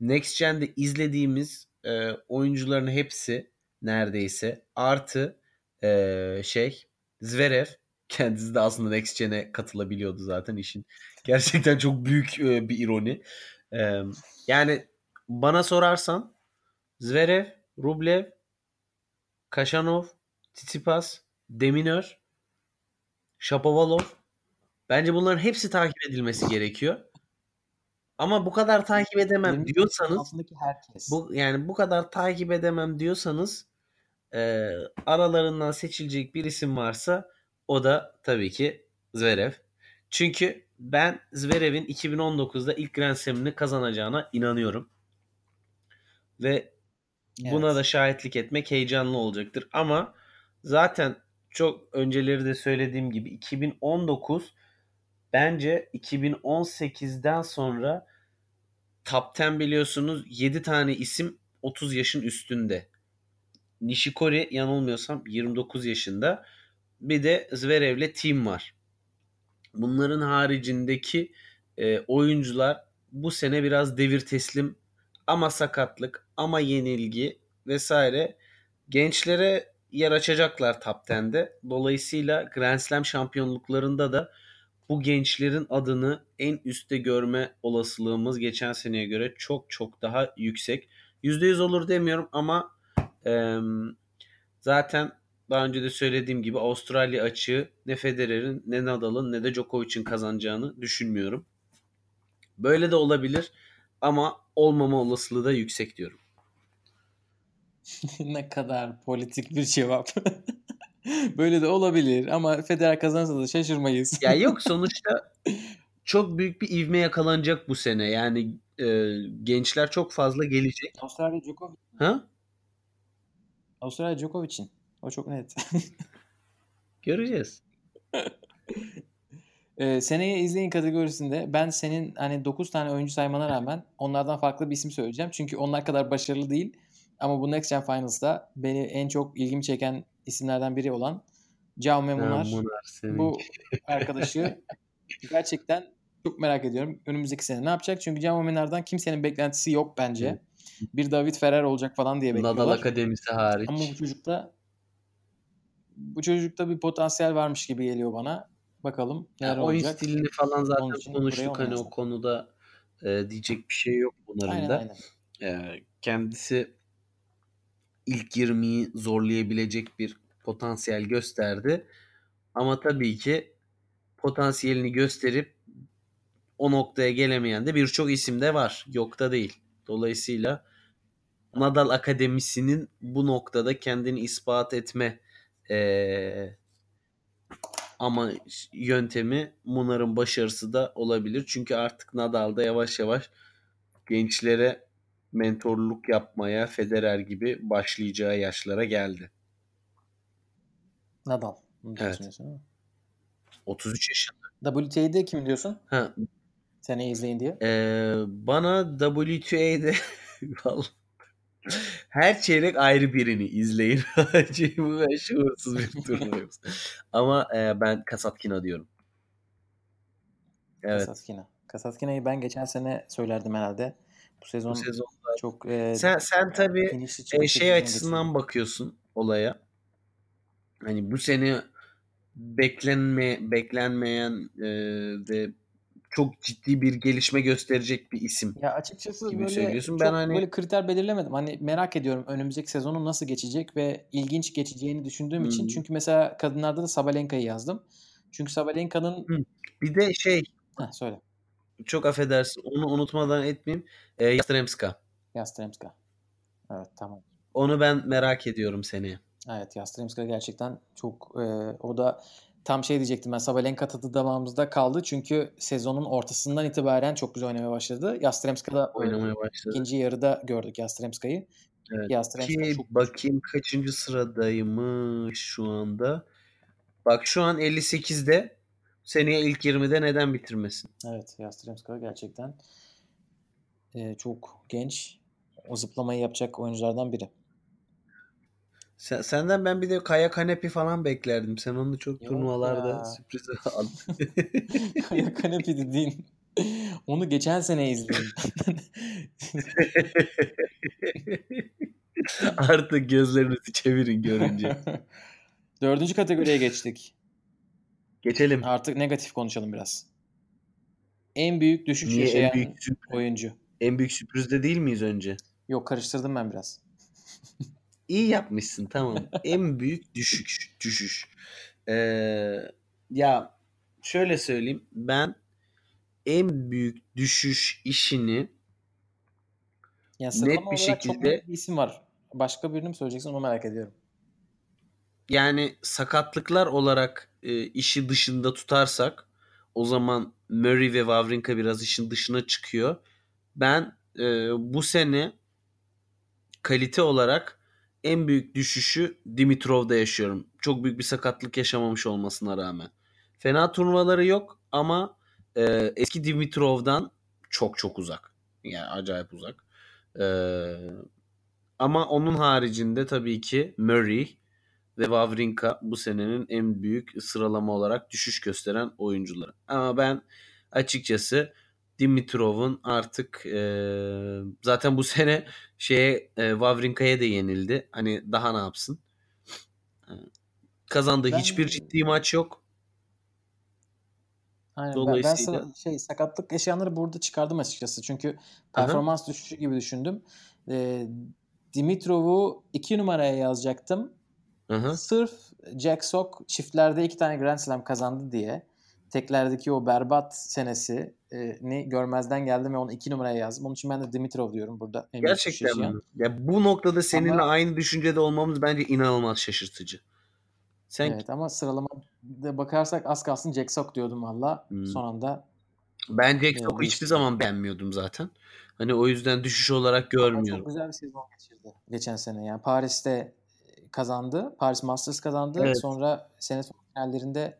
Next Gen'de izlediğimiz e, oyuncuların hepsi neredeyse artı e, şey Zverev kendisi de aslında Next Gen'e katılabiliyordu zaten işin. Gerçekten çok büyük e, bir ironi. E, yani bana sorarsan Zverev, Rublev, Kaşanov, Tsitsipas, Deminör, Shapovalov bence bunların hepsi takip edilmesi gerekiyor. Ama bu kadar takip edemem 20 diyorsanız altındaki herkes. bu yani bu kadar takip edemem diyorsanız e, aralarından seçilecek bir isim varsa o da tabii ki Zverev. Çünkü ben Zverev'in 2019'da ilk Grand Slam'ini kazanacağına inanıyorum. Ve buna Evet. da şahitlik etmek heyecanlı olacaktır. Ama zaten çok önceleri de söylediğim gibi 2019 bence 2018'den sonra Top 10 biliyorsunuz 7 tane isim 30 yaşın üstünde. Nishikori yanılmıyorsam 29 yaşında. Bir de Zverev'le Team var. Bunların haricindeki e, oyuncular bu sene biraz devir teslim ama sakatlık ama yenilgi vesaire gençlere yer açacaklar top 10'de. Dolayısıyla Grand Slam şampiyonluklarında da bu gençlerin adını en üstte görme olasılığımız geçen seneye göre çok çok daha yüksek. %100 olur demiyorum ama e, zaten daha önce de söylediğim gibi Avustralya açığı ne Federer'in ne Nadal'ın ne de Djokovic'in kazanacağını düşünmüyorum. Böyle de olabilir ama olmama olasılığı da yüksek diyorum. ne kadar politik bir cevap. Böyle de olabilir ama Federer kazanırsa da şaşırmayız. ya yok sonuçta çok büyük bir ivme yakalanacak bu sene. Yani e, gençler çok fazla gelecek. Avustralya Djokovic. Ha? Avustralya Djokovic'in. O çok net. Göreceğiz. Ee, seneye izleyin kategorisinde ben senin hani 9 tane oyuncu saymana rağmen onlardan farklı bir isim söyleyeceğim. Çünkü onlar kadar başarılı değil. Ama bu Next Gen Finals'da beni en çok ilgimi çeken isimlerden biri olan Jaume Munar. Munar bu arkadaşı gerçekten çok merak ediyorum. Önümüzdeki sene ne yapacak? Çünkü Jaume Munar'dan kimsenin beklentisi yok bence. Bir David Ferrer olacak falan diye bekliyorlar. Nadal Akademisi hariç. Ama bu çocukta bu çocukta bir potansiyel varmış gibi geliyor bana. Bakalım neler yani olacak. Oyun stilini falan zaten konuştuk. Hani o konuda e, diyecek bir şey yok bunların aynen, da. Aynen. E, kendisi ilk 20'yi zorlayabilecek bir potansiyel gösterdi. Ama tabii ki potansiyelini gösterip o noktaya gelemeyen de birçok isim de var. Yok da değil. Dolayısıyla Nadal Akademisi'nin bu noktada kendini ispat etme ee, ama yöntemi Munar'ın başarısı da olabilir. Çünkü artık Nadal da yavaş yavaş gençlere mentorluk yapmaya Federer gibi başlayacağı yaşlara geldi. Nadal. Evet. 33 yaşında. WTA'de kim diyorsun? Ha. Seni izleyin diye. Ee, bana WTA'de her çeyrek ayrı birini izleyin. Bu şuursuz bir turnuvayız. Ama e, ben Kasatkina diyorum. Evet. Kasatkina. Kasatkina'yı ben geçen sene söylerdim herhalde. Bu sezon, Bu sezonda çok e, sen sen tabii e, şey açısından geçiyor. bakıyorsun olaya. Hani bu sene beklenme beklenmeyen e, ve çok ciddi bir gelişme gösterecek bir isim. Ya açıkçası gibi böyle söylüyorsun. Ben hani böyle kriter belirlemedim. Hani merak ediyorum önümüzdeki sezonun nasıl geçecek ve ilginç geçeceğini düşündüğüm hmm. için. Çünkü mesela kadınlarda da Sabalenka'yı yazdım. Çünkü Sabalenka'nın bir de şey Heh, söyle. Çok affedersin. Onu unutmadan etmeyeyim. E, Yastremska. Yastremska. Evet tamam. Onu ben merak ediyorum seneye. Evet Yastremska gerçekten çok e, o da tam şey diyecektim ben Sabalenka tadı damağımızda kaldı. Çünkü sezonun ortasından itibaren çok güzel oynamaya başladı. Yastremska da oynamaya başladı. İkinci yarıda gördük Yastremska'yı. Evet. Yastremska Ki çok bakayım kaçıncı sıradaymış şu anda. Bak şu an 58'de seneye ilk 20'de neden bitirmesin? Evet Yastremska gerçekten e, çok genç. O zıplamayı yapacak oyunculardan biri. Sen, senden ben bir de Kaya Kanepi falan beklerdim. Sen onu çok Yok turnuvalarda ya. sürpriz aldın. Kaya Kanepi dediğin. Onu geçen sene izledim. Artık gözlerinizi çevirin görünce. Dördüncü kategoriye geçtik. Geçelim. Artık negatif konuşalım biraz. En büyük düşüş Niye yaşayan en büyük sürpriz, oyuncu. En büyük sürprizde değil miyiz önce? Yok karıştırdım ben biraz. İyi yapmışsın tamam. en büyük düşük düşüş. Ee, ya şöyle söyleyeyim. Ben en büyük düşüş işini ya net bir şekilde çok bir isim var. Başka birini mi söyleyeceksin onu merak ediyorum. Yani sakatlıklar olarak e, işi dışında tutarsak o zaman Murray ve Wawrinka biraz işin dışına çıkıyor. Ben e, bu sene kalite olarak en büyük düşüşü Dimitrov'da yaşıyorum. Çok büyük bir sakatlık yaşamamış olmasına rağmen. Fena turnuvaları yok ama e, eski Dimitrov'dan çok çok uzak. Yani acayip uzak. E, ama onun haricinde tabii ki Murray ve Wawrinka bu senenin en büyük sıralama olarak düşüş gösteren oyuncuları. Ama ben açıkçası Dimitrov'un artık e, zaten bu sene şeye e, Wawrinka'ya da yenildi. Hani daha ne yapsın? E, kazandığı Ben- hiçbir ciddi maç yok. Aynen. Ben, ben Dolayısıyla- sıra- şey sakatlık yaşayanları burada çıkardım açıkçası. Çünkü performans düşüşü gibi düşündüm. Ee, Dimitrov'u 2 numaraya yazacaktım. Hı hı. Sırf Jack Sock çiftlerde iki tane Grand Slam kazandı diye teklerdeki o berbat senesini görmezden geldim ve onu 2 numaraya yazdım. Onun için ben de Dimitrov diyorum burada. Gerçekten mi? Ya bu noktada seninle Ama- aynı düşüncede olmamız bence inanılmaz şaşırtıcı. Sen Evet ama sıralamada bakarsak az kalsın Jack Sock diyordum valla. Hmm. Son anda ben Jack Evet, Sock'u hiçbir zaman beğenmiyordum zaten. Hani o yüzden düşüş olarak Ama görmüyorum. Çok güzel bir sezon geçirdi geçen sene. Yani Paris'te kazandı. Paris Masters kazandı. Evet. Sonra sene finallerinde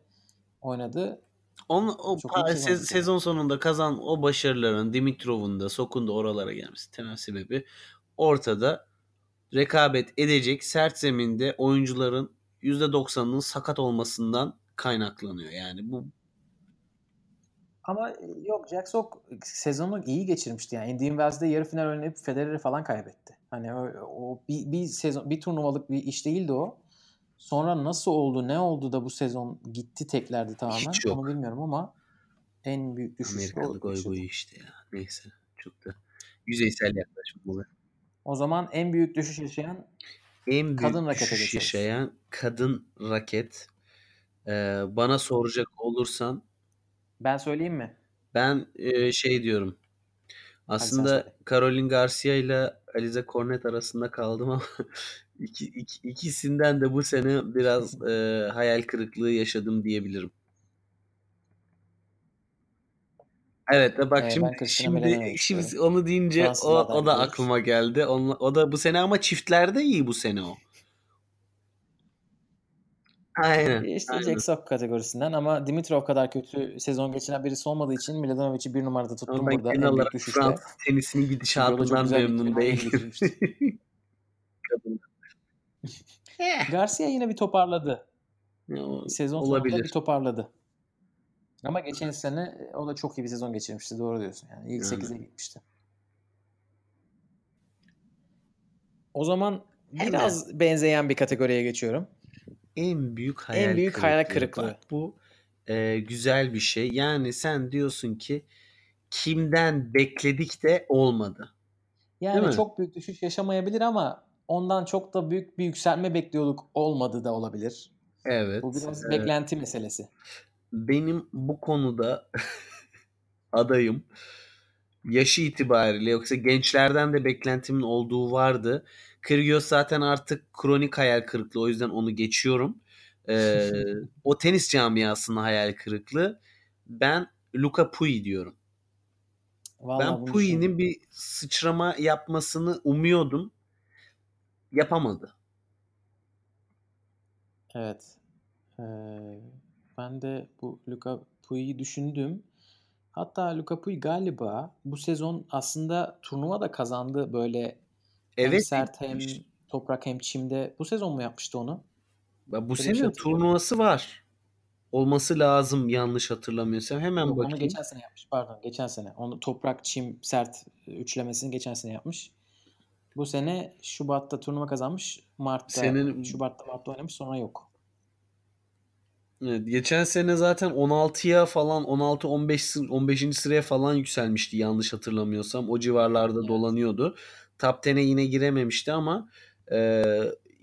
oynadı. Onun, o Çok pa- iyi sezon se- geçirdi. sezon sonunda kazan o başarıların Dimitrov'un da Sok'un da oralara gelmesi temel sebebi ortada rekabet edecek sert zeminde oyuncuların %90'ının sakat olmasından kaynaklanıyor. Yani bu Ama e, yok Jack Sock sezonu iyi geçirmişti. Yani Indian Wells'de yarı final oynayıp Federer'i falan kaybetti. Hani o, o bir, bir sezon bir turnuvalık bir iş değildi o. Sonra nasıl oldu, ne oldu da bu sezon gitti teklerde tamamen. Hiç yok. Onu bilmiyorum ama en büyük düşüş Amerikalı goy goyu işte ya. Neyse çok da yüzeysel yaklaşmalı. O zaman en büyük düşüş yaşayan En büyük Kadın rakete düşüş geçeriz. yaşayan kadın raket. Ee, bana soracak olursan ben söyleyeyim mi? Ben e, şey diyorum. Aslında. Caroline Garcia ile Alize Cornet arasında kaldım ama iki, iki- ikisinden de bu sene biraz e, hayal kırıklığı yaşadım diyebilirim. Evet de bak Ee, şimdi şimdi, şimdi onu deyince o, o da aklıma geldi. Onla- o da bu sene ama çiftlerde iyi bu sene o. Aynen. İşte aynen. Jack Sock kategorisinden ama Dimitrov kadar kötü sezon geçiren birisi olmadığı için Milanovic'i bir numarada tuttum Ama ben burada genel en büyük olarak düşüşte. Fransız tenisinin gidişatından memnun değilim. Kadın. Garcia yine bir toparladı. Sezon olabilir. bir toparladı. Ama geçen sene e, o da çok iyi bir sezon geçirmişti. Doğru diyorsun. Yani ilk Yani. 8'e gitmişti. O zaman Hemen. biraz benzeyen bir kategoriye geçiyorum. En büyük hayal En büyük kırıklığı. hayal kırıklığı. Bak, bu e, güzel bir şey. Yani sen diyorsun ki kimden bekledik de olmadı. Yani çok büyük düşüş yaşamayabilir ama ondan çok da büyük bir yükselme bekliyorduk. Olmadı da olabilir. Evet. Bu biraz e, beklenti meselesi. benim bu konuda adayım yaşı itibariyle yoksa gençlerden de beklentimin olduğu vardı. Kyrgios zaten artık kronik hayal kırıklığı o yüzden onu geçiyorum. Ee, o tenis camiasının hayal kırıklığı. Ben Luca Pui diyorum. Vallahi ben Pui'nin bir sıçrama yapmasını umuyordum. Yapamadı. Evet. Ee, ben de bu Luka Pui'yi düşündüm. Hatta Luka Pui galiba bu sezon aslında turnuva da kazandı böyle hem Evet. sert hem toprak hem çimde. Bu sezon mu yapmıştı onu? Ya Bu Böyle şey sene hatırlıyorum. turnuvası var. Olması lazım yanlış hatırlamıyorsam. Hemen Yok, onu bakayım. geçen sene yapmış. Pardon, geçen sene. Onu toprak, çim, sert üçlemesini geçen sene yapmış. Bu sene Şubat'ta turnuva kazanmış. Mart'ta, Senenin- Şubat'ta Mart'ta oynamış sonra yok. Evet, geçen sene zaten 16'ya falan 16 15 sı- 15. sıraya falan yükselmişti yanlış hatırlamıyorsam. O civarlarda Evet. dolanıyordu. Top 10'e yine girememişti ama e,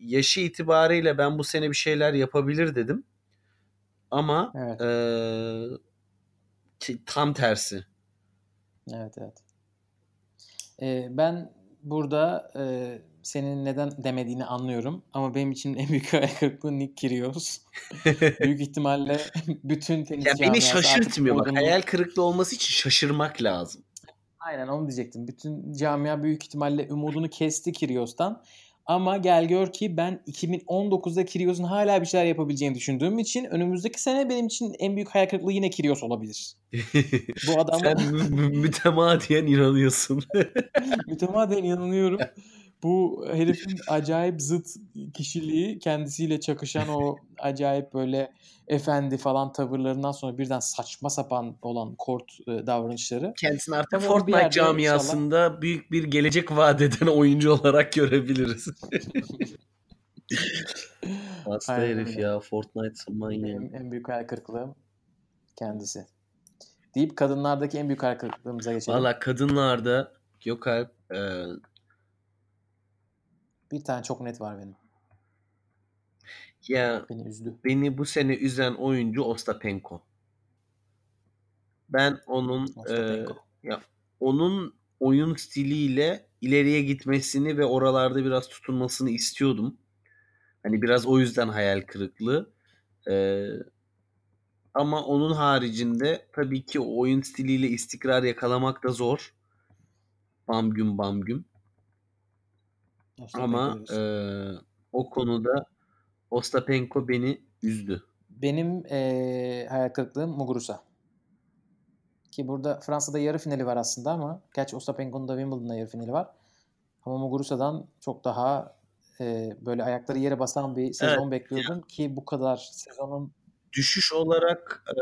yaşı itibariyle ben bu sene bir şeyler yapabilir dedim. Ama Evet. e, ki- tam tersi. Evet evet. Ee, ben burada e, senin neden demediğini anlıyorum. Ama benim için en büyük hayal kırıklığı Nick Kyrgios. büyük ihtimalle bütün tenis ya beni şaşırtmıyor bak. Hayal kırıklığı olması için şaşırmak lazım. Aynen onu diyecektim. Bütün camia büyük ihtimalle umudunu kesti Kyrgios'tan. Ama gel gör ki ben 2019'da Kyrgios'un hala bir şeyler yapabileceğini düşündüğüm için önümüzdeki sene benim için en büyük hayal kırıklığı yine Kyrgios olabilir. Bu adamı Sen mü- mü- mütemadiyen inanıyorsun. mütemadiyen inanıyorum. Bu herifin acayip zıt kişiliği kendisiyle çakışan o acayip böyle efendi falan tavırlarından sonra birden saçma sapan olan kort e, davranışları. Kendisini artık Ama Fortnite camiasında büyük bir gelecek vaat eden oyuncu olarak görebiliriz. Hasta Aynen herif ya. Fortnite manyağı. Benim en büyük hayal kırıklığım kendisi. Deyip kadınlardaki en büyük hayal kırıklığımıza geçelim. Valla kadınlarda Gökalp e, Bir tane çok net var benim. ya Beni üzdü. beni bu sene üzen oyuncu Ostapenko. Ben onun e, ya onun oyun stiliyle ileriye gitmesini ve oralarda biraz tutunmasını istiyordum. Hani biraz o yüzden hayal kırıklığı. E, ama onun haricinde tabii ki oyun stiliyle istikrar yakalamak da zor. Bam gün bam gün. Ostapenko Ama e, o konuda Ostapenko beni üzdü. Benim eee hayal kırıklığım Muguruza. Ki burada Fransa'da yarı finali var aslında ama gerçi Ostapenko'nun da Wimbledon'da yarı finali var. Ama Muguruza'dan çok daha eee, böyle ayakları yere basan bir sezon bekliyordum ki bu kadar sezonun Düşüş olarak e,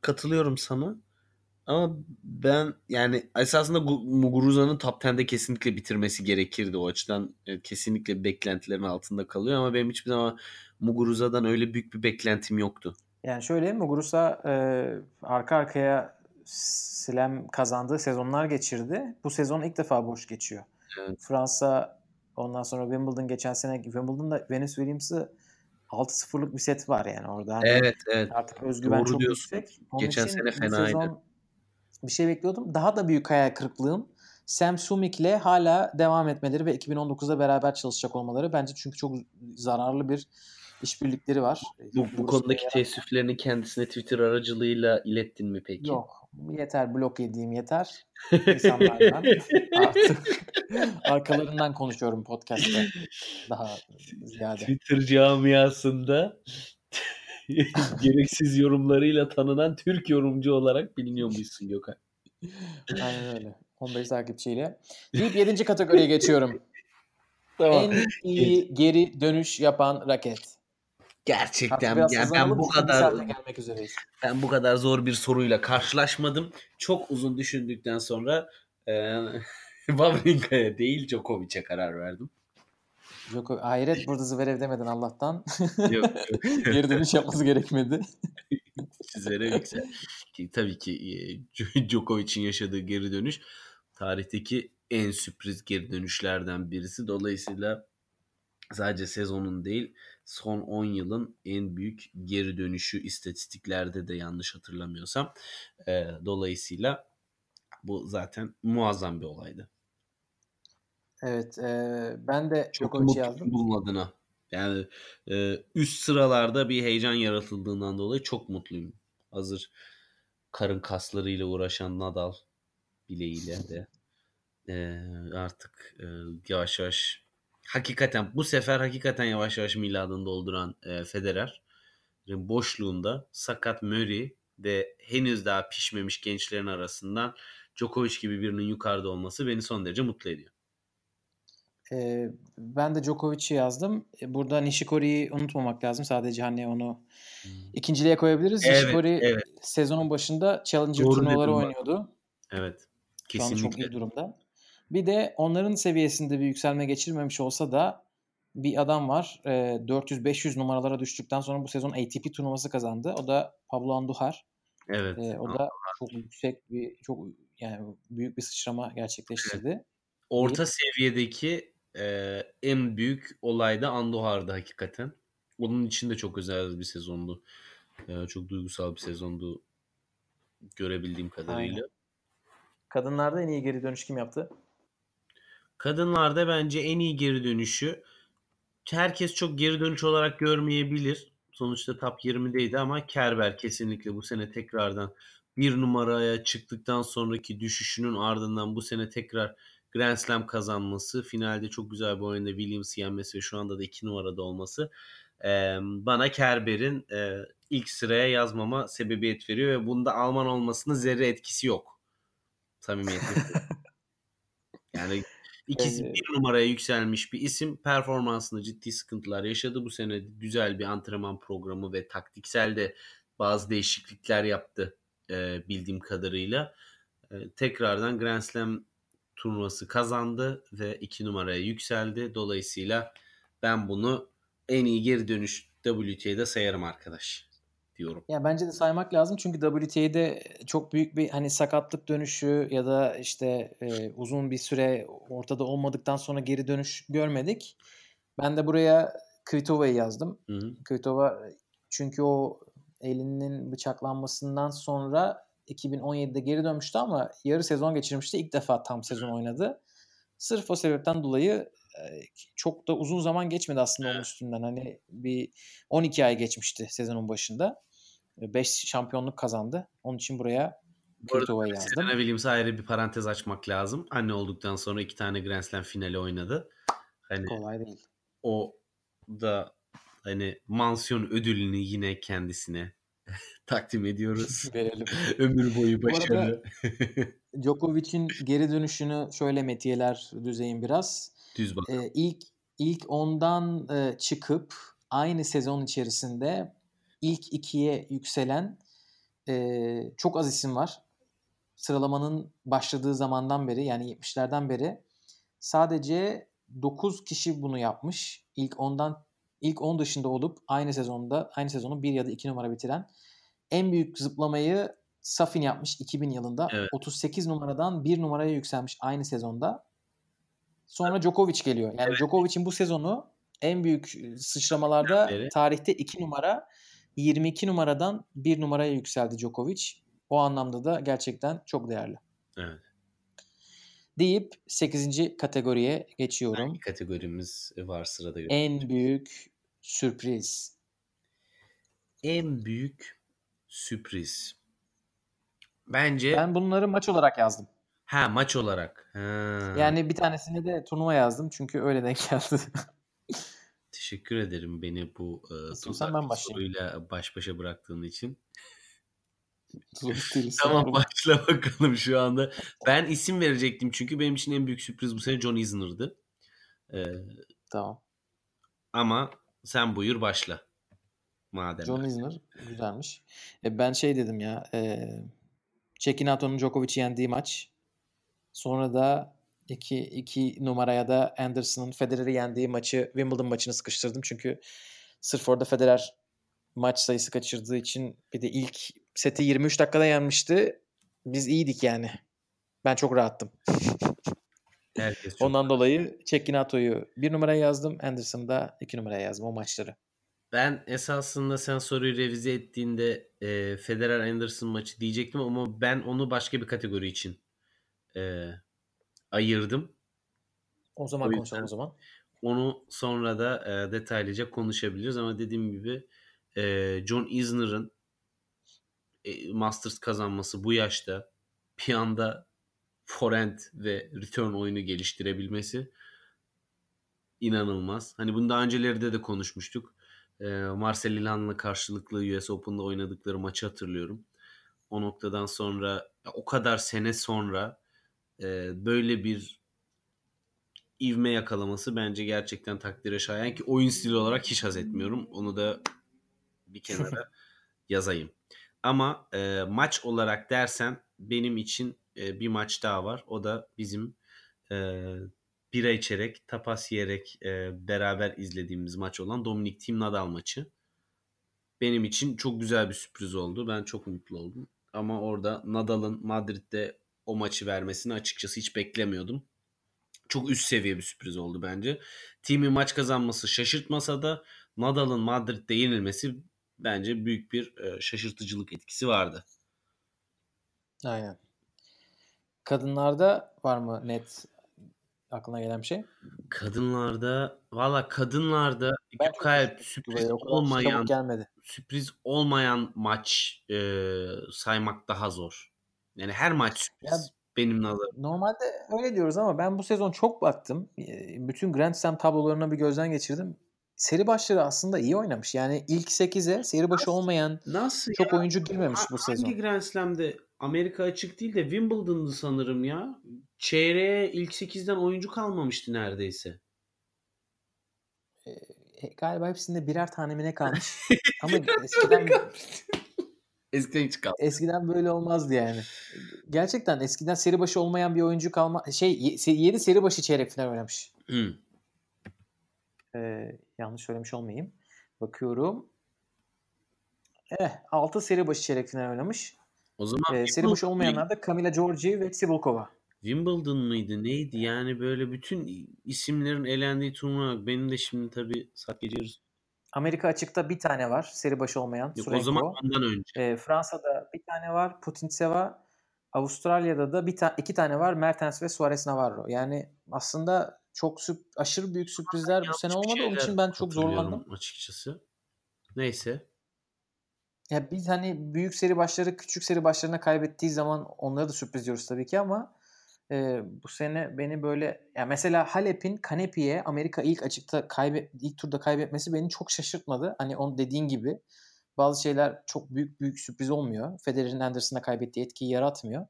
katılıyorum sana. Ama ben yani esasında Gu- Muguruza'nın top 10'de kesinlikle bitirmesi gerekirdi. O açıdan e, kesinlikle beklentilerin altında kalıyor ama benim hiçbir zaman Muguruza'dan öyle büyük bir beklentim yoktu. yani şöyle Muguruza eee, arka arkaya slam kazandığı sezonlar geçirdi. Bu sezon ilk defa boş geçiyor. Evet. Fransa ondan sonra Wimbledon geçen sene Wimbledon'da Venus Williams'ı 6-0'lık bir set var yani orada. Hani Evet evet. Artık özgüven Doğru çok diyorsun. yüksek. Onun Geçen sene fenaydı. sezon bir şey bekliyordum. Daha da büyük hayal kırıklığım Sam Sumik'le hala devam etmeleri ve 2019'da beraber çalışacak olmaları. Bence çünkü çok zararlı bir işbirlikleri var. Bu, bu konudaki yarar- teessüflerini kendisine Twitter aracılığıyla ilettin mi peki? Yok. Yeter blok yediğim yeter. İnsanlardan artık arkalarından konuşuyorum podcast'ta daha ziyade. Twitter camiasında gereksiz yorumlarıyla tanınan Türk yorumcu olarak biliniyormuşsun Gökhan. Aynen öyle. 15 takipçiyle. Deyip 7. kategoriye geçiyorum. En iyi geri dönüş yapan raket. Gerçekten yani ben bu kadar gelmek üzereyiz. ben bu kadar zor bir soruyla karşılaşmadım. Çok uzun düşündükten sonra e, Wawrinka'ya değil Djokovic'e karar verdim. Yok hayret burada Zverev demedin Allah'tan. Yok, yok. Geri dönüş yapması gerekmedi. Sizlere yüksel. Ki, tabii ki e, Djokovic'in yaşadığı geri dönüş tarihteki en sürpriz geri dönüşlerden birisi. Dolayısıyla sadece sezonun değil son 10 yılın en büyük geri dönüşü istatistiklerde de yanlış hatırlamıyorsam. E, dolayısıyla bu zaten muazzam bir olaydı. Evet e, ben de Çok mutluyum yazdım. bunun adına. Yani e, üst sıralarda bir heyecan yaratıldığından dolayı çok mutluyum. Hazır karın kaslarıyla uğraşan Nadal bileğiyle de e, artık e, yavaş yavaş hakikaten bu sefer hakikaten yavaş yavaş miladını dolduran e, Federer boşluğunda sakat Murray ve henüz daha pişmemiş gençlerin arasından Djokovic gibi birinin yukarıda olması beni son derece mutlu ediyor. E, ben de Djokovic'i yazdım. E, burada Nishikori'yi unutmamak lazım. Sadece hani onu ikinciliğe koyabiliriz. Evet, Nishikori evet. sezonun başında Challenger Doğru turnuvaları oynuyordu. Evet. Şu anda çok Kesinlikle. iyi durumda. Bir de onların seviyesinde bir yükselme geçirmemiş olsa da bir adam var. E, 400-500 numaralara düştükten sonra bu sezon ATP turnuvası kazandı. O da Pablo Andujar. Evet. E, o da çok yüksek bir çok yani büyük bir sıçrama gerçekleştirdi. Orta seviyedeki e, en büyük olay da Andujar'dı hakikaten. Onun için de çok özel bir sezondu. E, çok duygusal bir sezondu görebildiğim kadarıyla. Aynen. Kadınlarda en iyi geri dönüş kim yaptı? Kadınlarda bence en iyi geri dönüşü herkes çok geri dönüş olarak görmeyebilir. Sonuçta top 20'deydi ama Kerber kesinlikle bu sene tekrardan bir numaraya çıktıktan sonraki düşüşünün ardından bu sene tekrar Grand Slam kazanması, finalde çok güzel bir oyunda Williams yenmesi ve şu anda da 2 numarada olması e, bana Kerber'in e, ilk sıraya yazmama sebebiyet veriyor ve bunda Alman olmasının zerre etkisi yok. Samimiyetle. yani ikisi bir numaraya yükselmiş bir isim performansında ciddi sıkıntılar yaşadı. Bu sene güzel bir antrenman programı ve taktiksel de bazı değişiklikler yaptı e, bildiğim kadarıyla. E, tekrardan Grand Slam turnuvası kazandı ve iki numaraya yükseldi. Dolayısıyla ben bunu en iyi geri dönüş WTA'da sayarım arkadaş diyorum. Ya bence de saymak lazım çünkü WTA'de çok büyük bir hani sakatlık dönüşü ya da işte e, uzun bir süre ortada olmadıktan sonra geri dönüş görmedik. Ben de buraya Kvitova'yı yazdım. Hı hı. Kvitova çünkü o elinin bıçaklanmasından sonra 2017'de geri dönmüştü ama yarı sezon geçirmişti. İlk defa tam sezon oynadı. Sırf o sebepten dolayı e, çok da uzun zaman geçmedi aslında onun üstünden. Hani bir 12 ay geçmişti sezonun başında. 5 şampiyonluk kazandı. Onun için buraya Kvitova'yı yazdım. Serena Williams'a ayrı bir parantez açmak lazım. Anne olduktan sonra iki tane Grand Slam finali oynadı. Hani Kolay değil. o da hani mansiyon ödülünü yine kendisine takdim ediyoruz. Verelim. Ömür boyu başarı. Djokovic'in geri dönüşünü şöyle metiyeler düzeyin biraz. Düz bak. Ee, ilk ilk ondan e, çıkıp aynı sezon içerisinde ilk ikiye yükselen e, çok az isim var. Sıralamanın başladığı zamandan beri yani 70'lerden beri sadece 9 kişi bunu yapmış. İlk ondan ilk 10 dışında olup aynı sezonda aynı sezonu 1 ya da 2 numara bitiren en büyük zıplamayı Safin yapmış 2000 yılında. Evet. 38 numaradan 1 numaraya yükselmiş aynı sezonda. Sonra Djokovic geliyor. Yani Djokovic'in bu sezonu en büyük sıçramalarda Beri. tarihte 2 numara 22 numaradan 1 numaraya yükseldi Djokovic. O anlamda da gerçekten çok değerli. Evet. Deyip 8. kategoriye geçiyorum. Hangi kategorimiz var sırada? En büyük sürpriz. En büyük sürpriz. Bence Ben bunları maç olarak yazdım. ha maç olarak. Ha. Yani bir tanesini de turnuva yazdım çünkü öyle denk geldi. Teşekkür ederim beni bu e, İstiyorsan tuzak ben başlayayım. soruyla baş başa bıraktığın için. Tuzak değil, Tamam sorun. başla bakalım şu anda. Ben isim verecektim çünkü benim için en büyük sürpriz bu sene John Isner'dı. Ee, Tamam. ama sen buyur başla. Madem. John Isner güzelmiş. E, ben şey dedim ya. E, Çekinato'nun Djokovic'i yendiği maç. Sonra da 2 2 numaraya da Anderson'ın Federer'i yendiği maçı Wimbledon maçını sıkıştırdım. Çünkü sırf orada Federer maç sayısı kaçırdığı için bir de ilk seti 23 dakikada yenmişti. Biz iyiydik yani. Ben çok rahattım. Herkes çok... Ondan dolayı Çekinato'yu bir numaraya yazdım. Anderson'ı da iki numaraya yazdım o maçları. Ben esasında sen soruyu revize ettiğinde e, Federer Anderson maçı diyecektim ama ben onu başka bir kategori için e, ayırdım. O zaman O konuşalım o zaman. Onu sonra da e, detaylıca konuşabiliriz ama dediğim gibi e, John Isner'ın e, Masters kazanması bu yaşta bir anda forehand ve return oyunu geliştirebilmesi inanılmaz. Hani bunu daha öncelerde de konuşmuştuk. E, Marcel Ilan'la karşılıklı US Open'da oynadıkları maçı hatırlıyorum. O noktadan sonra o kadar sene sonra e, böyle bir ivme yakalaması bence gerçekten takdire şayan ki oyun stili olarak hiç haz etmiyorum. Onu da bir kenara yazayım. Ama e, maç olarak dersen benim için e, bir maç daha var. O da bizim e, bira içerek, tapas yiyerek e, beraber izlediğimiz maç olan Dominic Thiem Nadal maçı. Benim için çok güzel bir sürpriz oldu. Ben çok mutlu oldum. Ama orada Nadal'ın Madrid'de o maçı vermesini açıkçası hiç beklemiyordum. Çok üst seviye bir sürpriz oldu bence. Team'in maç kazanması şaşırtmasa da Nadal'ın Madrid'de yenilmesi bence büyük bir e, şaşırtıcılık etkisi vardı. Aynen. Kadınlarda var mı net aklına gelen bir şey? Kadınlarda valla kadınlarda Ben Buraya sürpriz olmayan gelmedi. sürpriz olmayan maç e, saymak daha zor. Yani her maç sürpriz. Ya benim nazarım. Normalde öyle diyoruz ama ben bu sezon çok baktım. Bütün Grand Slam tablolarına bir gözden geçirdim. Seri başları aslında iyi oynamış. Yani ilk 8'e seri başı olmayan Nasıl çok ya? oyuncu girmemiş bu sezon. Hangi Grand Slam'de Amerika açık değil de Wimbledon'dı sanırım ya. Çeyreğe ilk 8'den oyuncu kalmamıştı neredeyse. E, galiba hepsinde birer tane mi ne kalmış. Ama eskiden eskiden hiç kalmadı. Eskiden böyle olmazdı yani. Gerçekten eskiden seri başı olmayan bir oyuncu kalma şey 7 seri başı çeyrek final oynamış. Hmm. Ee, yanlış söylemiş olmayayım. Bakıyorum. Eh 6 seri başı çeyrek final oynamış. O zaman ee, seri başı olmayanlar da Kamila Georgi ve Sibulkova. Wimbledon mıydı neydi yani böyle bütün isimlerin elendiği turnuva benim de şimdi tabii saat geceriz. Amerika açıkta bir tane var seri başı olmayan Yok, Surenko. o zaman ondan önce. E, Fransa'da bir tane var Putintseva. Avustralya'da da bir ta- iki tane var Mertens ve Suarez Navarro. Yani aslında çok süp aşırı büyük sürprizler bu sene olmadı. Onun için ben çok zorlandım. açıkçası. Neyse. Ya biz hani büyük seri başları küçük seri başlarına kaybettiği zaman onları da sürpriz diyoruz tabii ki ama e, bu sene beni böyle ya mesela Halep'in Kanepi'ye Amerika ilk açıkta kaybet ilk turda kaybetmesi beni çok şaşırtmadı. Hani onun dediğin gibi bazı şeyler çok büyük büyük sürpriz olmuyor. Federer'in Anderson'a kaybettiği etkiyi yaratmıyor.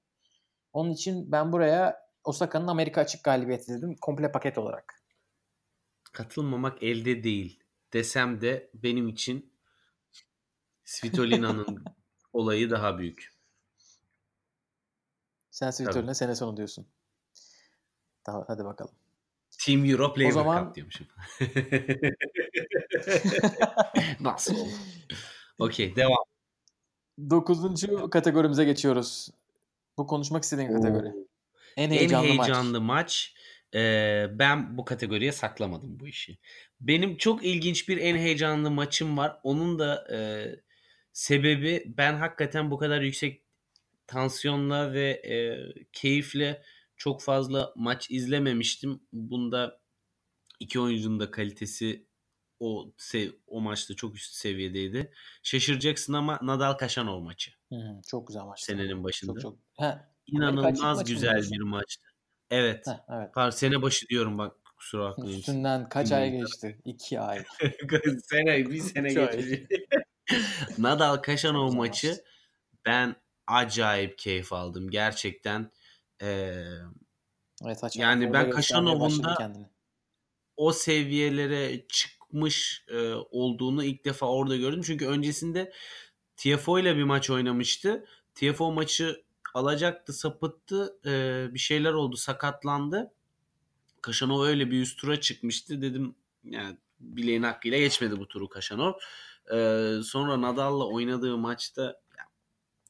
Onun için ben buraya Osaka'nın Amerika açık galibiyeti dedim. Komple paket olarak. Katılmamak elde değil desem de benim için Svitolina'nın olayı daha büyük. Sen Svitolina sene sonu diyorsun. Tamam hadi bakalım. Team Europe Labour zaman... Cup diyormuşum. Nasıl olur? Okey devam. Dokuzuncu kategorimize geçiyoruz. Bu konuşmak istediğin kategori. En heyecanlı, en heyecanlı maç. maç. Ee, ben bu kategoriye saklamadım bu işi. Benim çok ilginç bir en heyecanlı maçım var. Onun da e, sebebi ben hakikaten bu kadar yüksek tansiyonla ve e, keyifle çok fazla maç izlememiştim. Bunda iki oyuncunun da kalitesi o sev, o maçta çok üst seviyedeydi. Şaşıracaksın ama Nadal Kaşanov maçı. Hı, çok güzel maç. Senenin başında. Çok çok. He, İnanılmaz güzel bir maçtı. Evet. Heh, evet. Pardon, sene başı diyorum bak kusura bakmayın. Üstünden kaç ay geçti? İki ay. sene bir sene geçti. Nadal Kaşanov maçı ben acayip keyif aldım gerçekten. Ee, evet, yani ben Kaşanov'un da o seviyelere çıkmış e, olduğunu ilk defa orada gördüm. Çünkü öncesinde TFO ile bir maç oynamıştı. TFO maçı alacaktı, sapıttı. E, bir şeyler oldu, sakatlandı. Kaşanov öyle bir üst tura çıkmıştı. Dedim yani bileğin hakkıyla geçmedi bu turu Kaşanov. E, sonra Nadal'la oynadığı maçta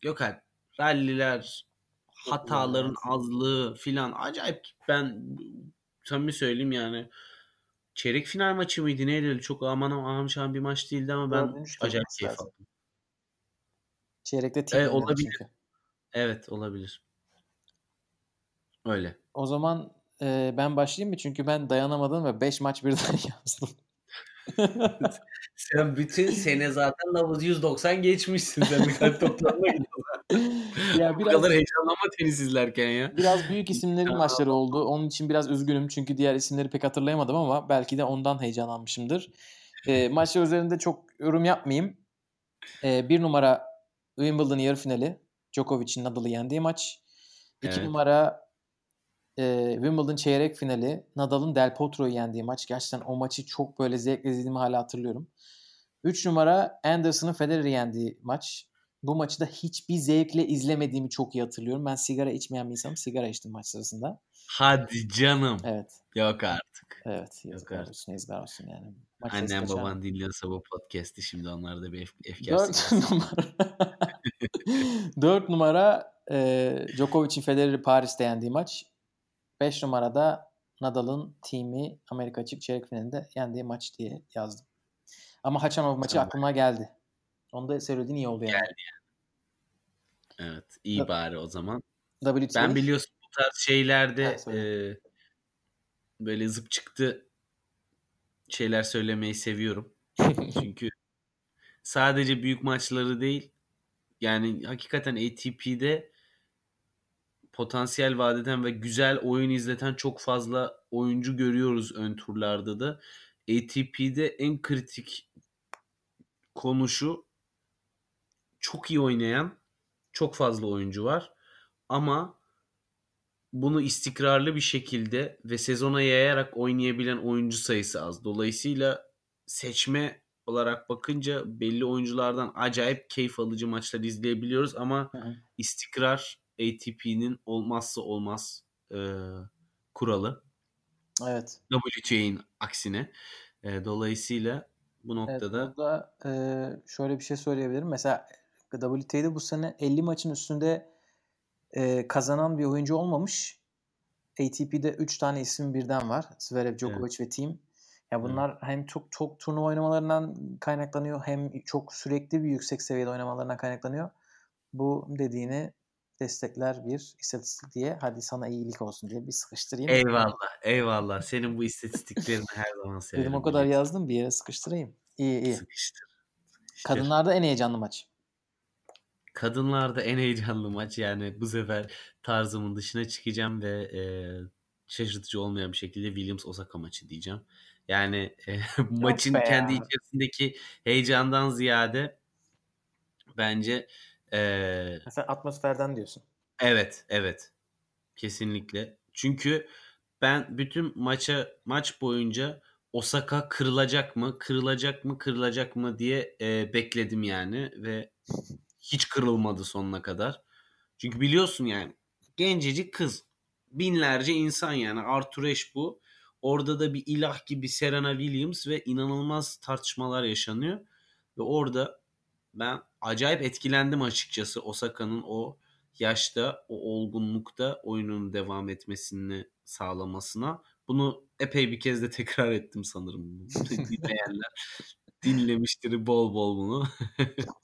yok artık ralliler, hataların azlığı filan acayip ben samimi söyleyeyim yani çeyrek final maçı mıydı neydi çok aman aman bir maç değildi ama ben acayip keyif aldım. Çeyrekte tim evet, olabilir. Çünkü. Evet olabilir. Öyle. O zaman e, ben başlayayım mı? Çünkü ben dayanamadım ve 5 maç birden yazdım. Sen bütün sene zaten nabız 190 geçmişsin. Sen bir kalp toplamına ya biraz, Bu kadar heyecanlanma tenis izlerken ya. Biraz büyük isimlerin maçları oldu. Onun için biraz üzgünüm. Çünkü diğer isimleri pek hatırlayamadım ama belki de ondan heyecanlanmışımdır. E, maçlar üzerinde çok yorum yapmayayım. E, bir numara Wimbledon yarı finali. Djokovic'in Nadal'ı yendiği maç. İki evet. numara e, Wimbledon çeyrek finali Nadal'ın Del Potro'yu yendiği maç. Gerçekten o maçı çok böyle zevkle izlediğimi hala hatırlıyorum. 3 numara Anderson'ın Federer'i yendiği maç. Bu maçı da hiçbir zevkle izlemediğimi çok iyi hatırlıyorum. Ben sigara içmeyen bir insanım. Sigara içtim maç sırasında. Hadi canım. Evet. Yok artık. Evet. Yok olsun. Yazıklar olsun yani. Maç Annem baban dinliyorsa bu podcast'i şimdi onlar da bir efkar Dört numara. Dört numara e, Djokovic'in Federer'i Paris'te yendiği maç. 5 numarada Nadal'ın team'i Amerika açık çeyrek finalinde yendiği maç diye yazdım. Ama Haçanov maçı tamam. aklıma geldi. Onu da söylediğin iyi oldu yani. Geldi yani. Evet. iyi da, bari o zaman. WTA. Ben biliyorsun bu tarz şeylerde ha, e, böyle zıp çıktı şeyler söylemeyi seviyorum. Çünkü sadece büyük maçları değil yani hakikaten ATP'de potansiyel vadeden ve güzel oyun izleten çok fazla oyuncu görüyoruz ön turlarda da. ATP'de en kritik konu şu çok iyi oynayan çok fazla oyuncu var ama bunu istikrarlı bir şekilde ve sezona yayarak oynayabilen oyuncu sayısı az. Dolayısıyla seçme olarak bakınca belli oyunculardan acayip keyif alıcı maçlar izleyebiliyoruz ama Hı hı. istikrar ATP'nin olmazsa olmaz e, kuralı. Evet. WTA'nin aksine. E, dolayısıyla bu Evet, noktada burada e, şöyle bir şey söyleyebilirim. Mesela WTA'de bu sene 50 maçın üstünde e, kazanan bir oyuncu olmamış. ATP'de 3 tane isim birden var. Zverev, Djokovic ve Thiem. Ya bunlar hem çok çok turnuva oynamalarından kaynaklanıyor hem çok sürekli bir yüksek seviyede oynamalarından kaynaklanıyor. Bu dediğini destekler bir istatistik diye hadi sana iyilik olsun diye bir sıkıştırayım. eyvallah eyvallah. Senin bu istatistiklerini her zaman severim. Dedim o kadar yazdım bir yere sıkıştırayım. İyi iyi. Sıkıştır. sıkıştır. Kadınlarda en heyecanlı maç. Kadınlarda en heyecanlı maç yani bu sefer tarzımın dışına çıkacağım ve e, şaşırtıcı olmayan bir şekilde Williams Osaka maçı diyeceğim. Yani e, maçın kendi ya. içerisindeki heyecandan ziyade bence e, Mesela atmosferden diyorsun. evet evet kesinlikle. Çünkü ben bütün maça maç boyunca Osaka kırılacak mı, kırılacak mı, kırılacak mı diye e, bekledim yani ve hiç kırılmadı sonuna kadar. Çünkü biliyorsun yani gencecik kız. Binlerce insan yani. Arthur Ashe bu. Orada da bir ilah gibi Serena Williams ve inanılmaz tartışmalar yaşanıyor. Ve orada ben acayip etkilendim açıkçası Osaka'nın o yaşta, o olgunlukta oyunun devam etmesini sağlamasına. Bunu epey bir kez de tekrar ettim sanırım. Dinleyenler dinlemiştir bol bol bunu.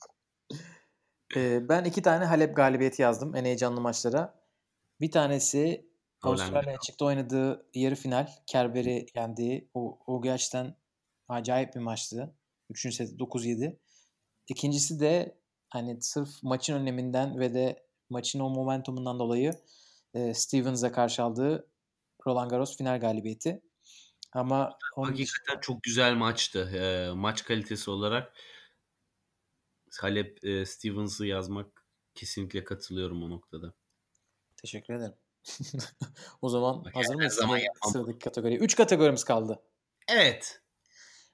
Ee, ben iki tane Halep galibiyeti yazdım en heyecanlı maçlara. Bir tanesi Avustralya açıkta oynadığı yarı final. Kerber'i yendiği. O, o gerçekten acayip bir maçtı. Üçüncü set 9-7. İkincisi de hani sırf maçın öneminden ve de maçın o momentumundan dolayı e, Stevens'a karşı aldığı Roland Garros final galibiyeti. Ama onun Hakikaten çok güzel maçtı. Ee, maç kalitesi olarak Halep e, Stevens'ı yazmak kesinlikle katılıyorum o noktada. teşekkür ederim. o zaman Bak, hazır mıyız? zaman yapmam. Sıradaki kategori. 3 kategorimiz kaldı. Evet.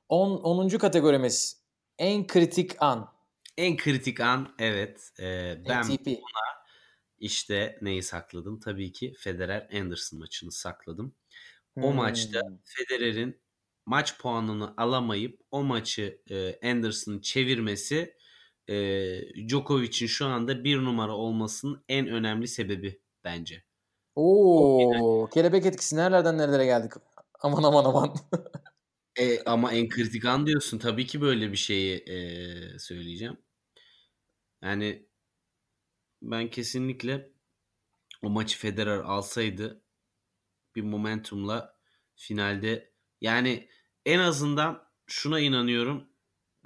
10. 10. kategorimiz en kritik an. En kritik an evet. Ee, ben ATP. işte neyi sakladım? Tabii ki Federer Anderson maçını sakladım. O Hmm. maçta Federer'in maç puanını alamayıp o maçı e, Anderson'ın çevirmesi e, Djokovic'in şu anda bir numara olmasının en önemli sebebi bence. Oo, kelebek etkisi nerelerden nerelere geldik? Aman aman aman. E, ama en kritik an diyorsun. Tabii ki böyle bir şeyi e, söyleyeceğim. Yani ben kesinlikle o maçı Federer alsaydı bir momentumla finalde yani en azından şuna inanıyorum.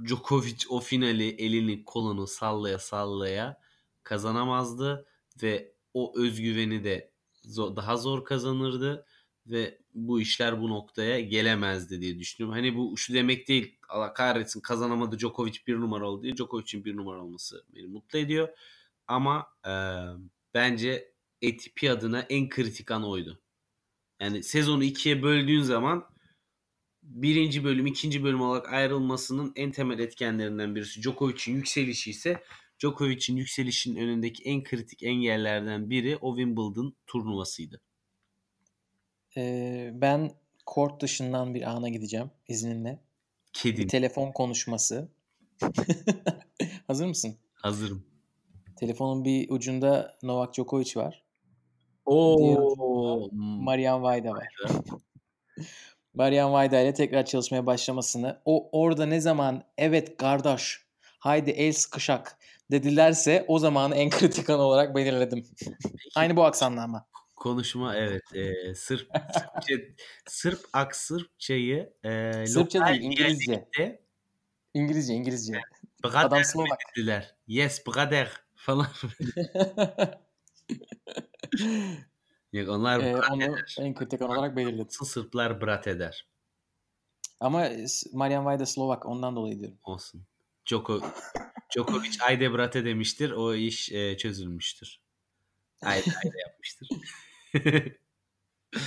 Djokovic o finali elini kolunu sallaya sallaya kazanamazdı ve o özgüveni de zo- daha zor kazanırdı ve bu işler bu noktaya gelemezdi diye düşünüyorum. Hani bu şu demek değil. Allah kahretsin kazanamadı Djokovic bir numara oldu diye. Djokovic'in bir numara olması beni mutlu ediyor. Ama e, bence ATP adına en kritik an oydu. Yani sezonu ikiye böldüğün zaman birinci bölüm, ikinci bölüm olarak ayrılmasının en temel etkenlerinden birisi Djokovic'in yükselişi ise Djokovic'in yükselişinin önündeki en kritik engellerden biri o Wimbledon turnuvasıydı. Ee, ben kort dışından bir ana gideceğim izninle. Bir Kedim. telefon konuşması. Hazır mısın? Hazırım. Telefonun bir ucunda Novak Djokovic var. Oo. Marian Vajda var. Marian Vajda ile tekrar çalışmaya başlamasını o orada ne zaman evet kardeş haydi el sıkışak dedilerse o zamanı en kritik an olarak belirledim. Aynı bu aksanla ama. Konuşma evet. E, Sırp Sırpça, Sırp Aksırpçayı e, Sırpça değil, İngilizce. dialekte İngilizce İngilizce. brother Adam Slovak. dediler. Yes brother falan. Yok, onlar Ee, onu en kritik an olarak belirledim. Sırplar brat eder. Ama Marian Vajda Slovak ondan dolayı diyorum. Olsun. Djoko, Djokovic ayde brate demiştir. O iş e, çözülmüştür. Ayda ayda yapmıştır.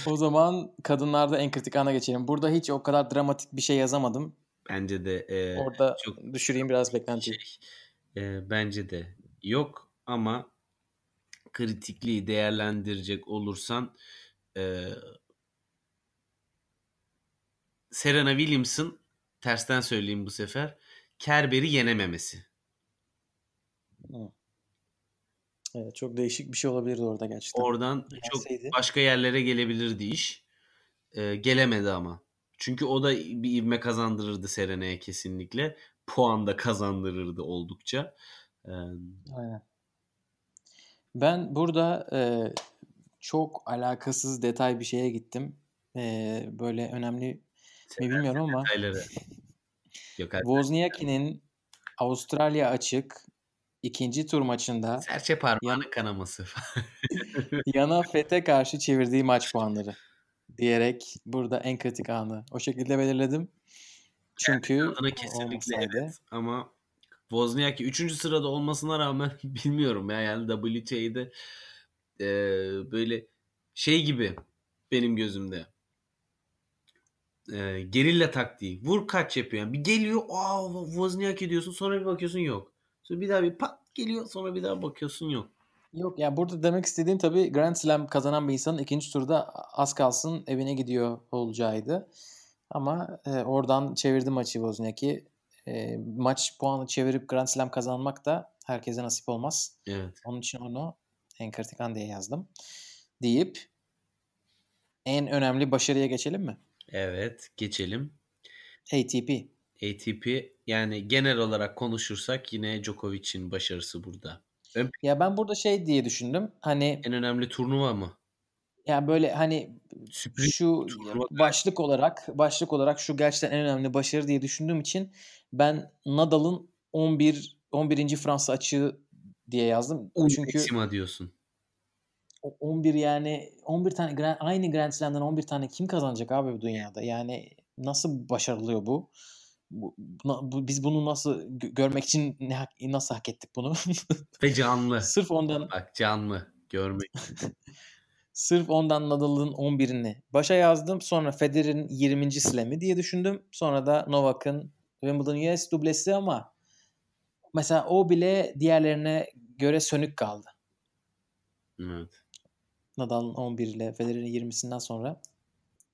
O zaman kadınlarda en kritik ana geçelim. Burada hiç o kadar dramatik bir şey yazamadım. Bence de e, Orada çok düşüreyim biraz beklentiyi. şey, e, bence de yok ama kritikliği değerlendirecek olursan e, Serena Williams'ın tersten söyleyeyim bu sefer Kerber'i yenememesi. Hı. Evet, çok değişik bir şey olabilirdi orada gerçekten. Oradan çok Gelseydi. başka yerlere gelebilirdi iş. E, gelemedi ama. Çünkü o da bir ivme kazandırırdı Serena'ya kesinlikle. Puan da kazandırırdı oldukça. E, Aynen. Ben burada e, çok alakasız detay bir şeye gittim. E, böyle önemli mi bilmiyorum ama detayları. Yok. Wozniacki'nin Avustralya açık ikinci tur maçında Serçe parmağının kanaması. Yana Fete karşı çevirdiği maç puanları diyerek burada en kritik anı o şekilde belirledim. Çünkü Adına kesinlikle evet. Ama Wozniacki 3. sırada olmasına rağmen bilmiyorum ya yani WTA'de e, böyle şey gibi benim gözümde e, gerilla taktiği. Vur kaç yapıyor. Yani bir geliyor aa Wozniacki diyorsun sonra bir bakıyorsun yok. Sonra bir daha bir pat geliyor sonra bir daha bakıyorsun yok. Yok ya burada demek istediğim tabii Grand Slam kazanan bir insanın ikinci turda az kalsın evine gidiyor olacağıydı. Ama e, oradan çevirdi maçı Wozniacki. E, maç puanı çevirip Grand Slam kazanmak da herkese nasip olmaz. Evet. Onun için onu en kritik an diye yazdım. Deyip en önemli başarıya geçelim mi? Evet geçelim. ATP. ATP yani genel olarak konuşursak yine Djokovic'in başarısı burada. Ön, Ya ben burada şey diye düşündüm. Hani en önemli turnuva mı? ya böyle hani Sürpriz şu turnuva. başlık olarak başlık olarak şu gerçekten en önemli başarı diye düşündüğüm için ben Nadal'ın 11 11. Fransa açığı diye yazdım. Çünkü diyorsun. O 11 yani 11 tane aynı Grand Slam'den 11 tane kim kazanacak abi bu dünyada? Yani nasıl başarılıyor bu? Bu, bu- biz bunu nasıl gö- görmek için ne nasıl hak ettik bunu? Ve canlı. Sırf ondan Bak canlı. Görmek. Sırf ondan Nadal'ın 11'ini başa yazdım. Sonra Federer'in 20. slam'i diye düşündüm. Sonra da Novak'ın Wimbledon US dublesi ama mesela o bile diğerlerine göre sönük kaldı. Evet. Nadal'ın 11 ile Federer'in 20'sinden sonra.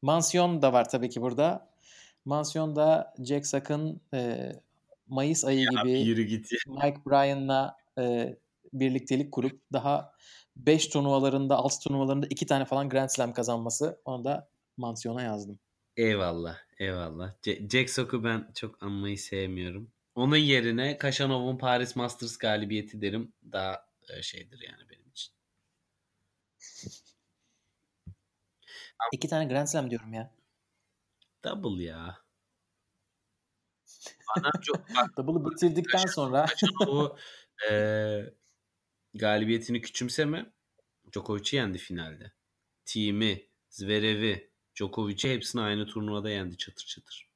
Mansiyon da var tabii ki burada. Mansiyon da Jack Sock'ın e, Mayıs ayı gibi git ya. Mike Bryan'la e, birliktelik kurup daha 5 turnuvalarında 6 turnuvalarında 2 tane falan Grand Slam kazanması. Onu da mansiyona yazdım. Eyvallah. Eyvallah. C- Jack Sock'u ben çok anmayı sevmiyorum. Onun yerine Kaşanov'un Paris Masters galibiyeti derim. Daha e, şeydir yani benim 2 tane Grand Slam diyorum ya. Double ya. Bana çok bak Double'ı bitirdikten sonra Kaşanov'u e, galibiyetini küçümseme. Djokovic'i yendi finalde. Team'i, Zverev'i, Djokovic'i hepsini aynı turnuvada yendi çatır çatır.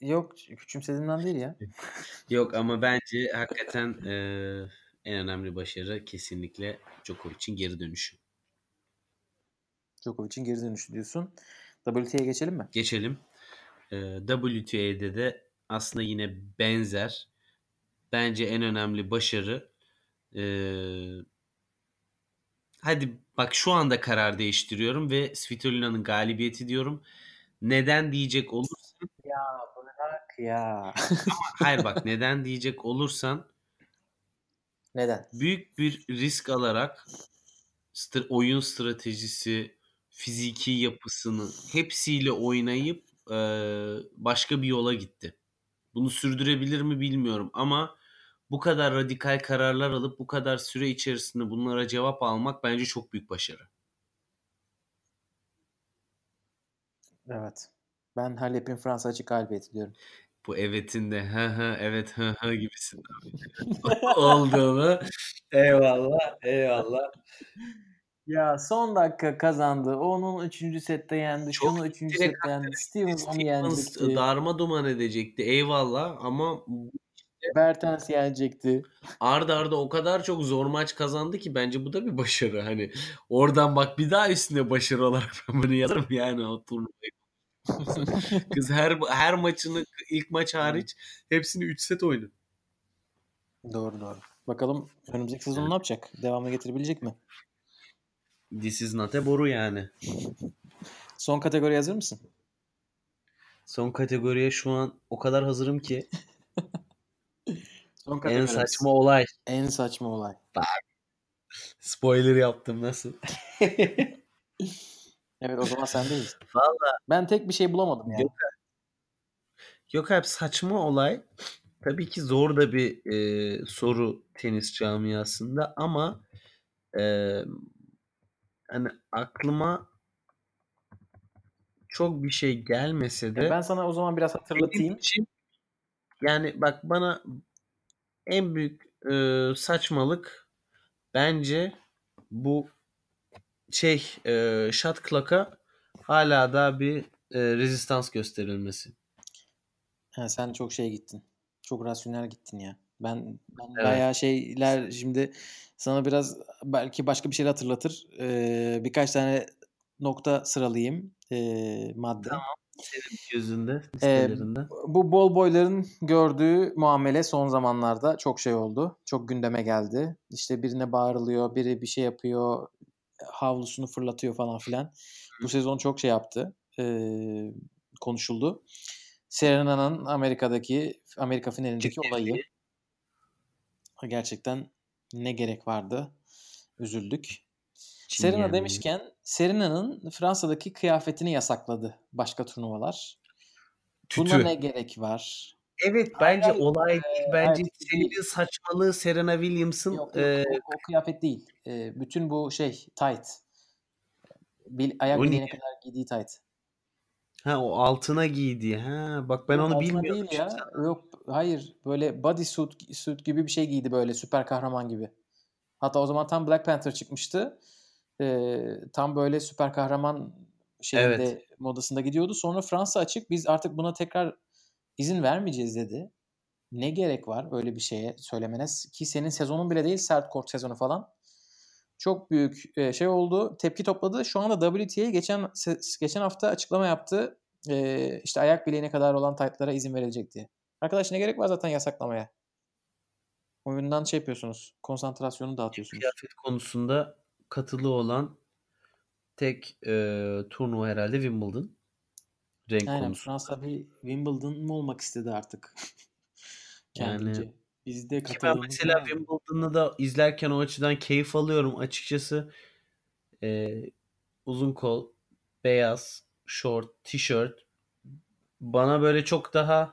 yok küçümsediğimden değil ya. Yok ama bence hakikaten e, en önemli başarı kesinlikle Djokovic'in geri dönüşü. Djokovic'in geri dönüşü diyorsun. WTA'ya geçelim mi? Geçelim. E, WTA'de de aslında yine benzer. Bence en önemli başarı e, hadi bak şu anda karar değiştiriyorum ve Svitolina'nın galibiyeti diyorum. Neden diyecek olursan Ya bırak ya. hayır bak neden diyecek olursan Neden? büyük bir risk alarak st- oyun stratejisi, fiziki yapısını hepsiyle oynayıp e, başka bir yola gitti. Bunu sürdürebilir mi bilmiyorum ama bu kadar radikal kararlar alıp bu kadar süre içerisinde bunlara cevap almak bence çok büyük başarı. Evet. Ben Halep'in Fransa açık galibiyeti diyorum. Bu evetin de hı hı evet hı hı gibisinden olduğunu. Eyvallah, eyvallah. Ya son dakika kazandı. Onun 3. sette yendi. Çok Şunu 3. direkt sette yendi. Stevens onu yenecekti. darma duman edecekti. Eyvallah ama Bertens yenecekti. arda arda o kadar çok zor maç kazandı ki bence bu da bir başarı. Hani oradan bak bir daha üstüne başarı olarak ben bunu yazarım yani o turnuvayı. Kız her her maçını ilk maç hariç hepsini 3 set oynadı. Doğru doğru. Bakalım önümüzdeki sezon ne yapacak? Devamlı getirebilecek mi? This is not a boru yani. Son kategori hazır mısın? Son kategoriye şu an o kadar hazırım ki Son en kategori. saçma olay. En saçma olay. Spoiler yaptım nasıl? Evet o zaman sendeyiz. Valla Ben tek bir şey bulamadım yani. Yok. Yok abi saçma olay. Tabii ki zor da bir e, soru tenis camiasında ama e, hani aklıma çok bir şey gelmese de Ben sana o zaman biraz hatırlatayım. için yani bak bana en büyük e, saçmalık bence bu şey e, shot clock'a hala da bir e, rezistans gösterilmesi. Ha, sen çok şey gittin. Çok rasyonel gittin ya. Ben, ben Evet. bayağı şeyler şimdi sana biraz belki başka bir şeyler hatırlatır. Ee, birkaç tane nokta sıralayayım. Ee, madde. Senin gözünde, Ee, listelerinde. bu bol boyların gördüğü muamele son zamanlarda çok şey oldu. Çok gündeme geldi. İşte birine bağırılıyor, biri bir şey yapıyor, havlusunu fırlatıyor falan filan. Bu sezon çok şey yaptı. Ee, konuşuldu. Serena'nın Amerika'daki Amerika finalindeki olayı. Gerçekten ne gerek vardı? Üzüldük. Serena Çingen. demişken Serena'nın Fransa'daki kıyafetini yasakladı başka turnuvalar. Buna Tütü. ne gerek var? Evet bence Hayır, olay e, değil. Bence evet, senin saçmalığı Serena Williams'ın Yok, yok e, o, o kıyafet değil. Ee, bütün bu şey tight. Bil, ayak bileğine kadar giydiği tight. ha o altına giydiği. Ha bak ben Yok, onu altına bilmiyordum. değil ya. Yok hayır böyle body suit, suit gibi bir şey giydi böyle süper kahraman gibi. Hatta o zaman tam Black Panther çıkmıştı. Ee, tam böyle süper kahraman şeyinde Evet. modasında gidiyordu. Sonra Fransa açık biz artık buna tekrar izin vermeyeceğiz dedi. Ne gerek var öyle bir şeye söylemene ki senin sezonun bile değil sert kort sezonu falan. Çok büyük e, şey oldu. Tepki topladı. Şu anda WTA geçen geçen hafta açıklama yaptı. E, işte ayak bileğine kadar olan taytlara izin verilecek diye. Arkadaş ne gerek var zaten yasaklamaya? Oyundan şey yapıyorsunuz. Konsantrasyonu dağıtıyorsunuz. Kıyafet konusunda katılı olan tek e, turnuva herhalde Wimbledon. Renk Aynen konusu. Fransa bir Wimbledon mu olmak istedi artık? Yani Kendince. Biz de Ki ben mesela Wimbledon'u da izlerken o açıdan keyif alıyorum açıkçası. E, uzun kol, beyaz, short, tişört bana böyle çok daha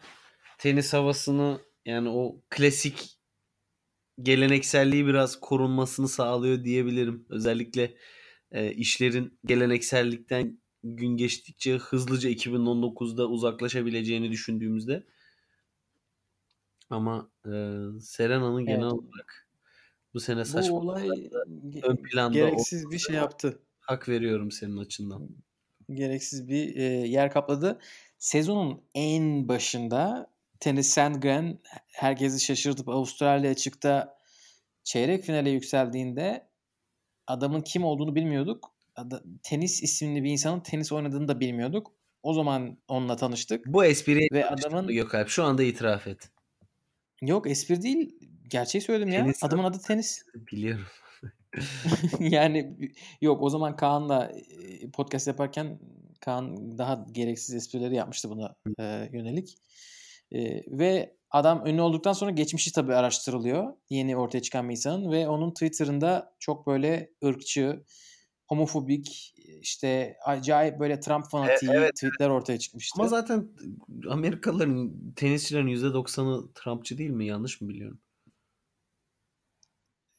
tenis havasını yani o klasik gelenekselliği biraz korunmasını sağlıyor diyebilirim. Özellikle e, işlerin geleneksellikten gün geçtikçe hızlıca 2019'da uzaklaşabileceğini düşündüğümüzde ama e, Serena'nın genel Evet. olarak bu sene bu saçma olay ön planda gereksiz bir şey yaptı. hak veriyorum senin açından. gereksiz bir e, yer kapladı. Sezonun en başında Tennis Sandgren herkesi şaşırtıp Avustralya açıkta çeyrek finale yükseldiğinde adamın kim olduğunu bilmiyorduk. Tenis isimli bir insanın tenis oynadığını da bilmiyorduk. O zaman onunla tanıştık. Bu espriye Ve adamın- mı Gökalp? Şu anda itiraf et. Yok espri değil. Gerçeği söyledim ya. Tenis- Adamın adı tenis. Biliyorum. yani yok o zaman Kaan'la e, podcast yaparken Kaan daha gereksiz esprileri yapmıştı buna e, yönelik. E, ve adam ünlü olduktan sonra geçmişi tabii araştırılıyor. Yeni ortaya çıkan bir insanın ve onun Twitter'ında çok böyle ırkçı, homofobik, işte acayip böyle Trump fanatiği E, evet. tweetler ortaya çıkmıştı. Ama zaten Amerikalıların tenisçilerin %90'ı Trumpçı değil mi? Yanlış mı biliyorum?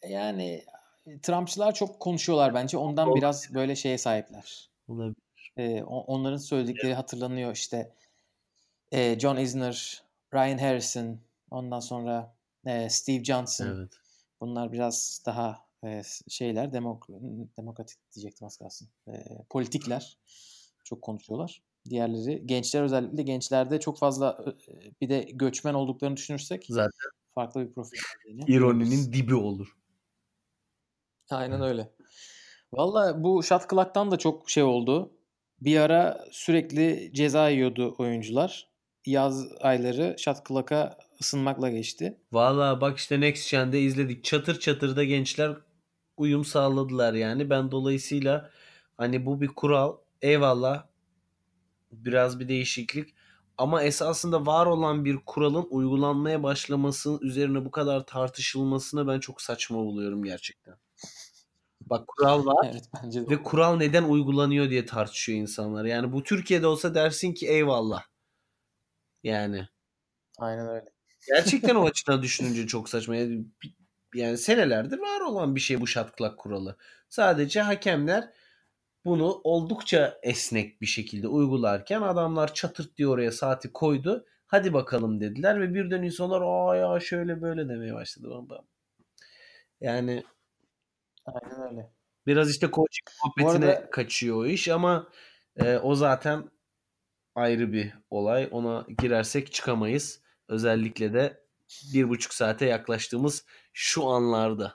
Yani Trumpçılar çok konuşuyorlar bence. Ondan Olabilir. biraz böyle şeye sahipler. Olabilir. Ee, onların söyledikleri hatırlanıyor işte. Ee, John Isner, Ryan Harrison, ondan sonra e, Steve Johnson. Evet. Bunlar biraz daha e, şeyler, demok demokratik diyecektim az kalsın. E, politikler. Çok konuşuyorlar. Diğerleri gençler özellikle gençlerde çok fazla e, bir de göçmen olduklarını düşünürsek Zaten farklı bir profil. ironinin dibi olur. Aynen öyle. Valla bu shot clock'tan da çok şey oldu. Bir ara sürekli ceza yiyordu oyuncular. Yaz ayları shot clock'a ısınmakla geçti. Valla bak işte Next Gen'de izledik. Çatır çatır da gençler uyum sağladılar yani. Ben dolayısıyla hani bu bir kural. Eyvallah. Biraz bir değişiklik. Ama esasında var olan bir kuralın uygulanmaya başlaması üzerine bu kadar tartışılmasını ben çok saçma buluyorum gerçekten. Bak kural var Evet bence de. ve kural neden uygulanıyor diye tartışıyor insanlar. Yani bu Türkiye'de olsa dersin ki eyvallah. Yani Aynen öyle. Gerçekten o açıdan düşününce çok saçma. Yani, yani senelerdir var olan bir şey bu clock kuralı. Sadece hakemler bunu oldukça esnek bir şekilde uygularken adamlar çatırt diye oraya saati koydu. Hadi bakalım dediler ve birden insanlar aa ya şöyle böyle demeye başladı. Yani Aynen öyle. biraz işte coaching muhabbetine arada kaçıyor o iş ama e, o zaten ayrı bir olay. Ona girersek çıkamayız. Özellikle de bir buçuk saate yaklaştığımız şu anlarda.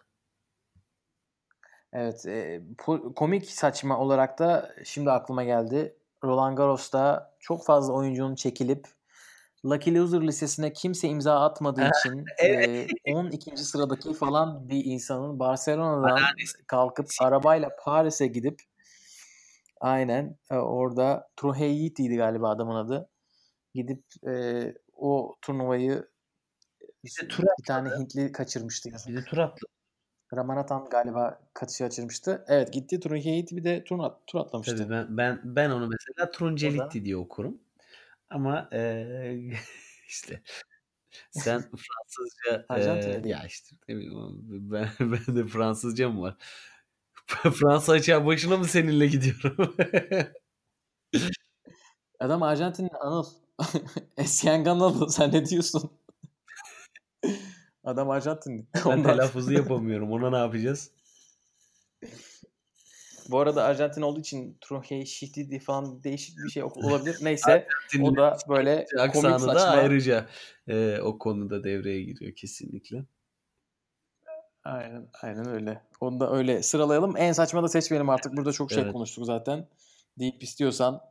evet e, komik saçma olarak da şimdi aklıma geldi. Roland Garros'ta çok fazla oyuncunun çekilip Lucky Loser listesine kimse imza atmadığı için Evet. e, 12. sıradaki falan bir insanın Barcelona'dan kalkıp arabayla Paris'e gidip aynen e, orada Trujillo'ydi galiba adamın adı. Gidip e, o turnuvayı Bir de tur bir tane Hintli kaçırmıştı yazık. de tur atlı. Ramanathan galiba kaçışı kaçırmıştı. Evet gitti Trujillo bir de tur, at, tur atlamıştı. Tabii ben ben ben onu mesela Truncelitti diye okurum. Ama eee, işte sen Fransızca değil. ya işte ben ben de Fransızca mı var? Fransa açığa başına mı seninle gidiyorum? Adam Arjantinli Anıl. Esyengan Anıl sen ne diyorsun? Adam Arjantinli. ben telaffuzu yapamıyorum. Ona ne yapacağız? Bu arada Arjantin olduğu için Trujillo Şihtidi falan değişik bir şey olabilir. Neyse o da böyle komik aksanı da saçma. ayrıca eee, o konuda devreye giriyor kesinlikle. Aynen, aynen öyle. Onu da öyle sıralayalım. En saçma da seçmeyelim artık. Burada çok şey Evet. konuştuk zaten. Deyip istiyorsan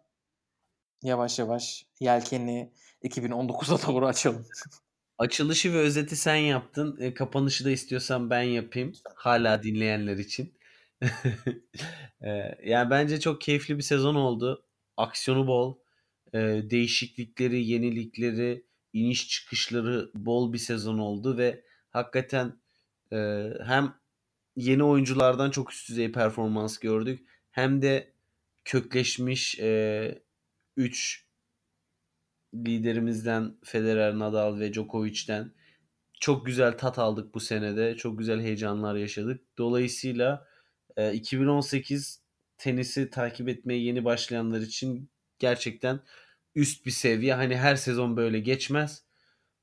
yavaş yavaş yelkenli 2019'a doğru açalım. Açılışı ve özeti sen yaptın. E, kapanışı da istiyorsan ben yapayım. Hala dinleyenler için. E, yani bence çok keyifli bir sezon oldu. Aksiyonu bol. E, değişiklikleri, yenilikleri, iniş çıkışları bol bir sezon oldu ve hakikaten e, hem yeni oyunculardan çok üst düzey performans gördük. Hem de kökleşmiş 3 liderimizden Federer, Nadal ve Djokovic'ten çok güzel tat aldık bu senede. Çok güzel heyecanlar yaşadık. Dolayısıyla e, 2018 tenisi takip etmeye yeni başlayanlar için gerçekten üst bir seviye. Hani her sezon böyle geçmez.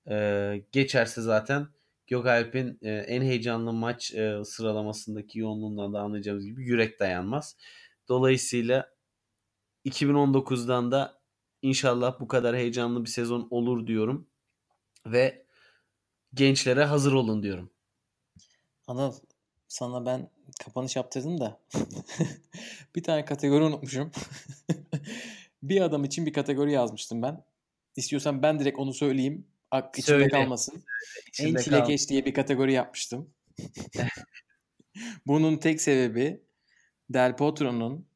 E, geçerse zaten Gökalp'in e, en heyecanlı maç e, sıralamasındaki yoğunluğundan da anlayacağımız gibi yürek dayanmaz. Dolayısıyla 2019'dan da inşallah bu kadar heyecanlı bir sezon olur diyorum. Ve gençlere hazır olun diyorum. Anıl sana ben kapanış yaptırdım da bir tane kategori unutmuşum. bir adam için bir kategori yazmıştım ben. İstiyorsan ben direkt onu söyleyeyim. Ak içimde Söyle. kalmasın. İçinde en kal. çilekeş diye bir kategori yapmıştım. Bunun tek sebebi Del Potro'nun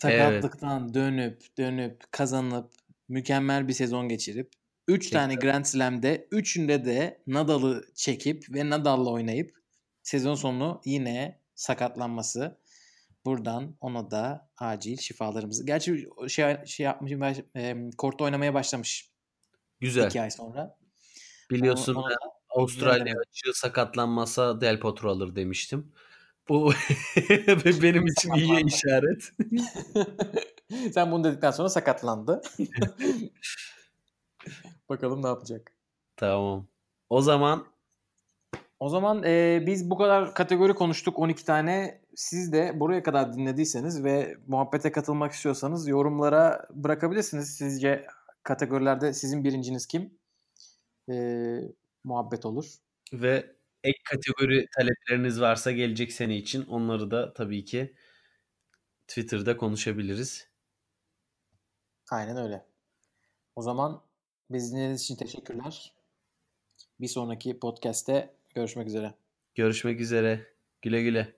sakatlıktan dönüp dönüp kazanıp mükemmel bir sezon geçirip 3 tane. Grand Slam'de 3'ünde de Nadal'ı çekip ve Nadal'la oynayıp sezon sonu yine sakatlanması. Buradan ona da acil şifalarımızı. Gerçi şey şey yapmış, baş- e, kortta oynamaya başlamış Güzel. 2 ay sonra. Biliyorsun ben da Avustralya açığı sakatlanmasa Del Potro alır demiştim. Bu benim için iyi işaret. Sen bunu dedikten sonra sakatlandı. Bakalım ne yapacak. Tamam. O zaman O zaman e, biz bu kadar kategori konuştuk 12 tane. Siz de buraya kadar dinlediyseniz ve muhabbete katılmak istiyorsanız yorumlara bırakabilirsiniz. Sizce kategorilerde sizin birinciniz kim? E, muhabbet olur. ve ek kategori talepleriniz varsa gelecek sene için onları da tabii ki Twitter'da konuşabiliriz. Aynen öyle. O zaman biz dinlediğiniz için teşekkürler. Bir sonraki podcast'te görüşmek üzere. Görüşmek üzere. Güle güle.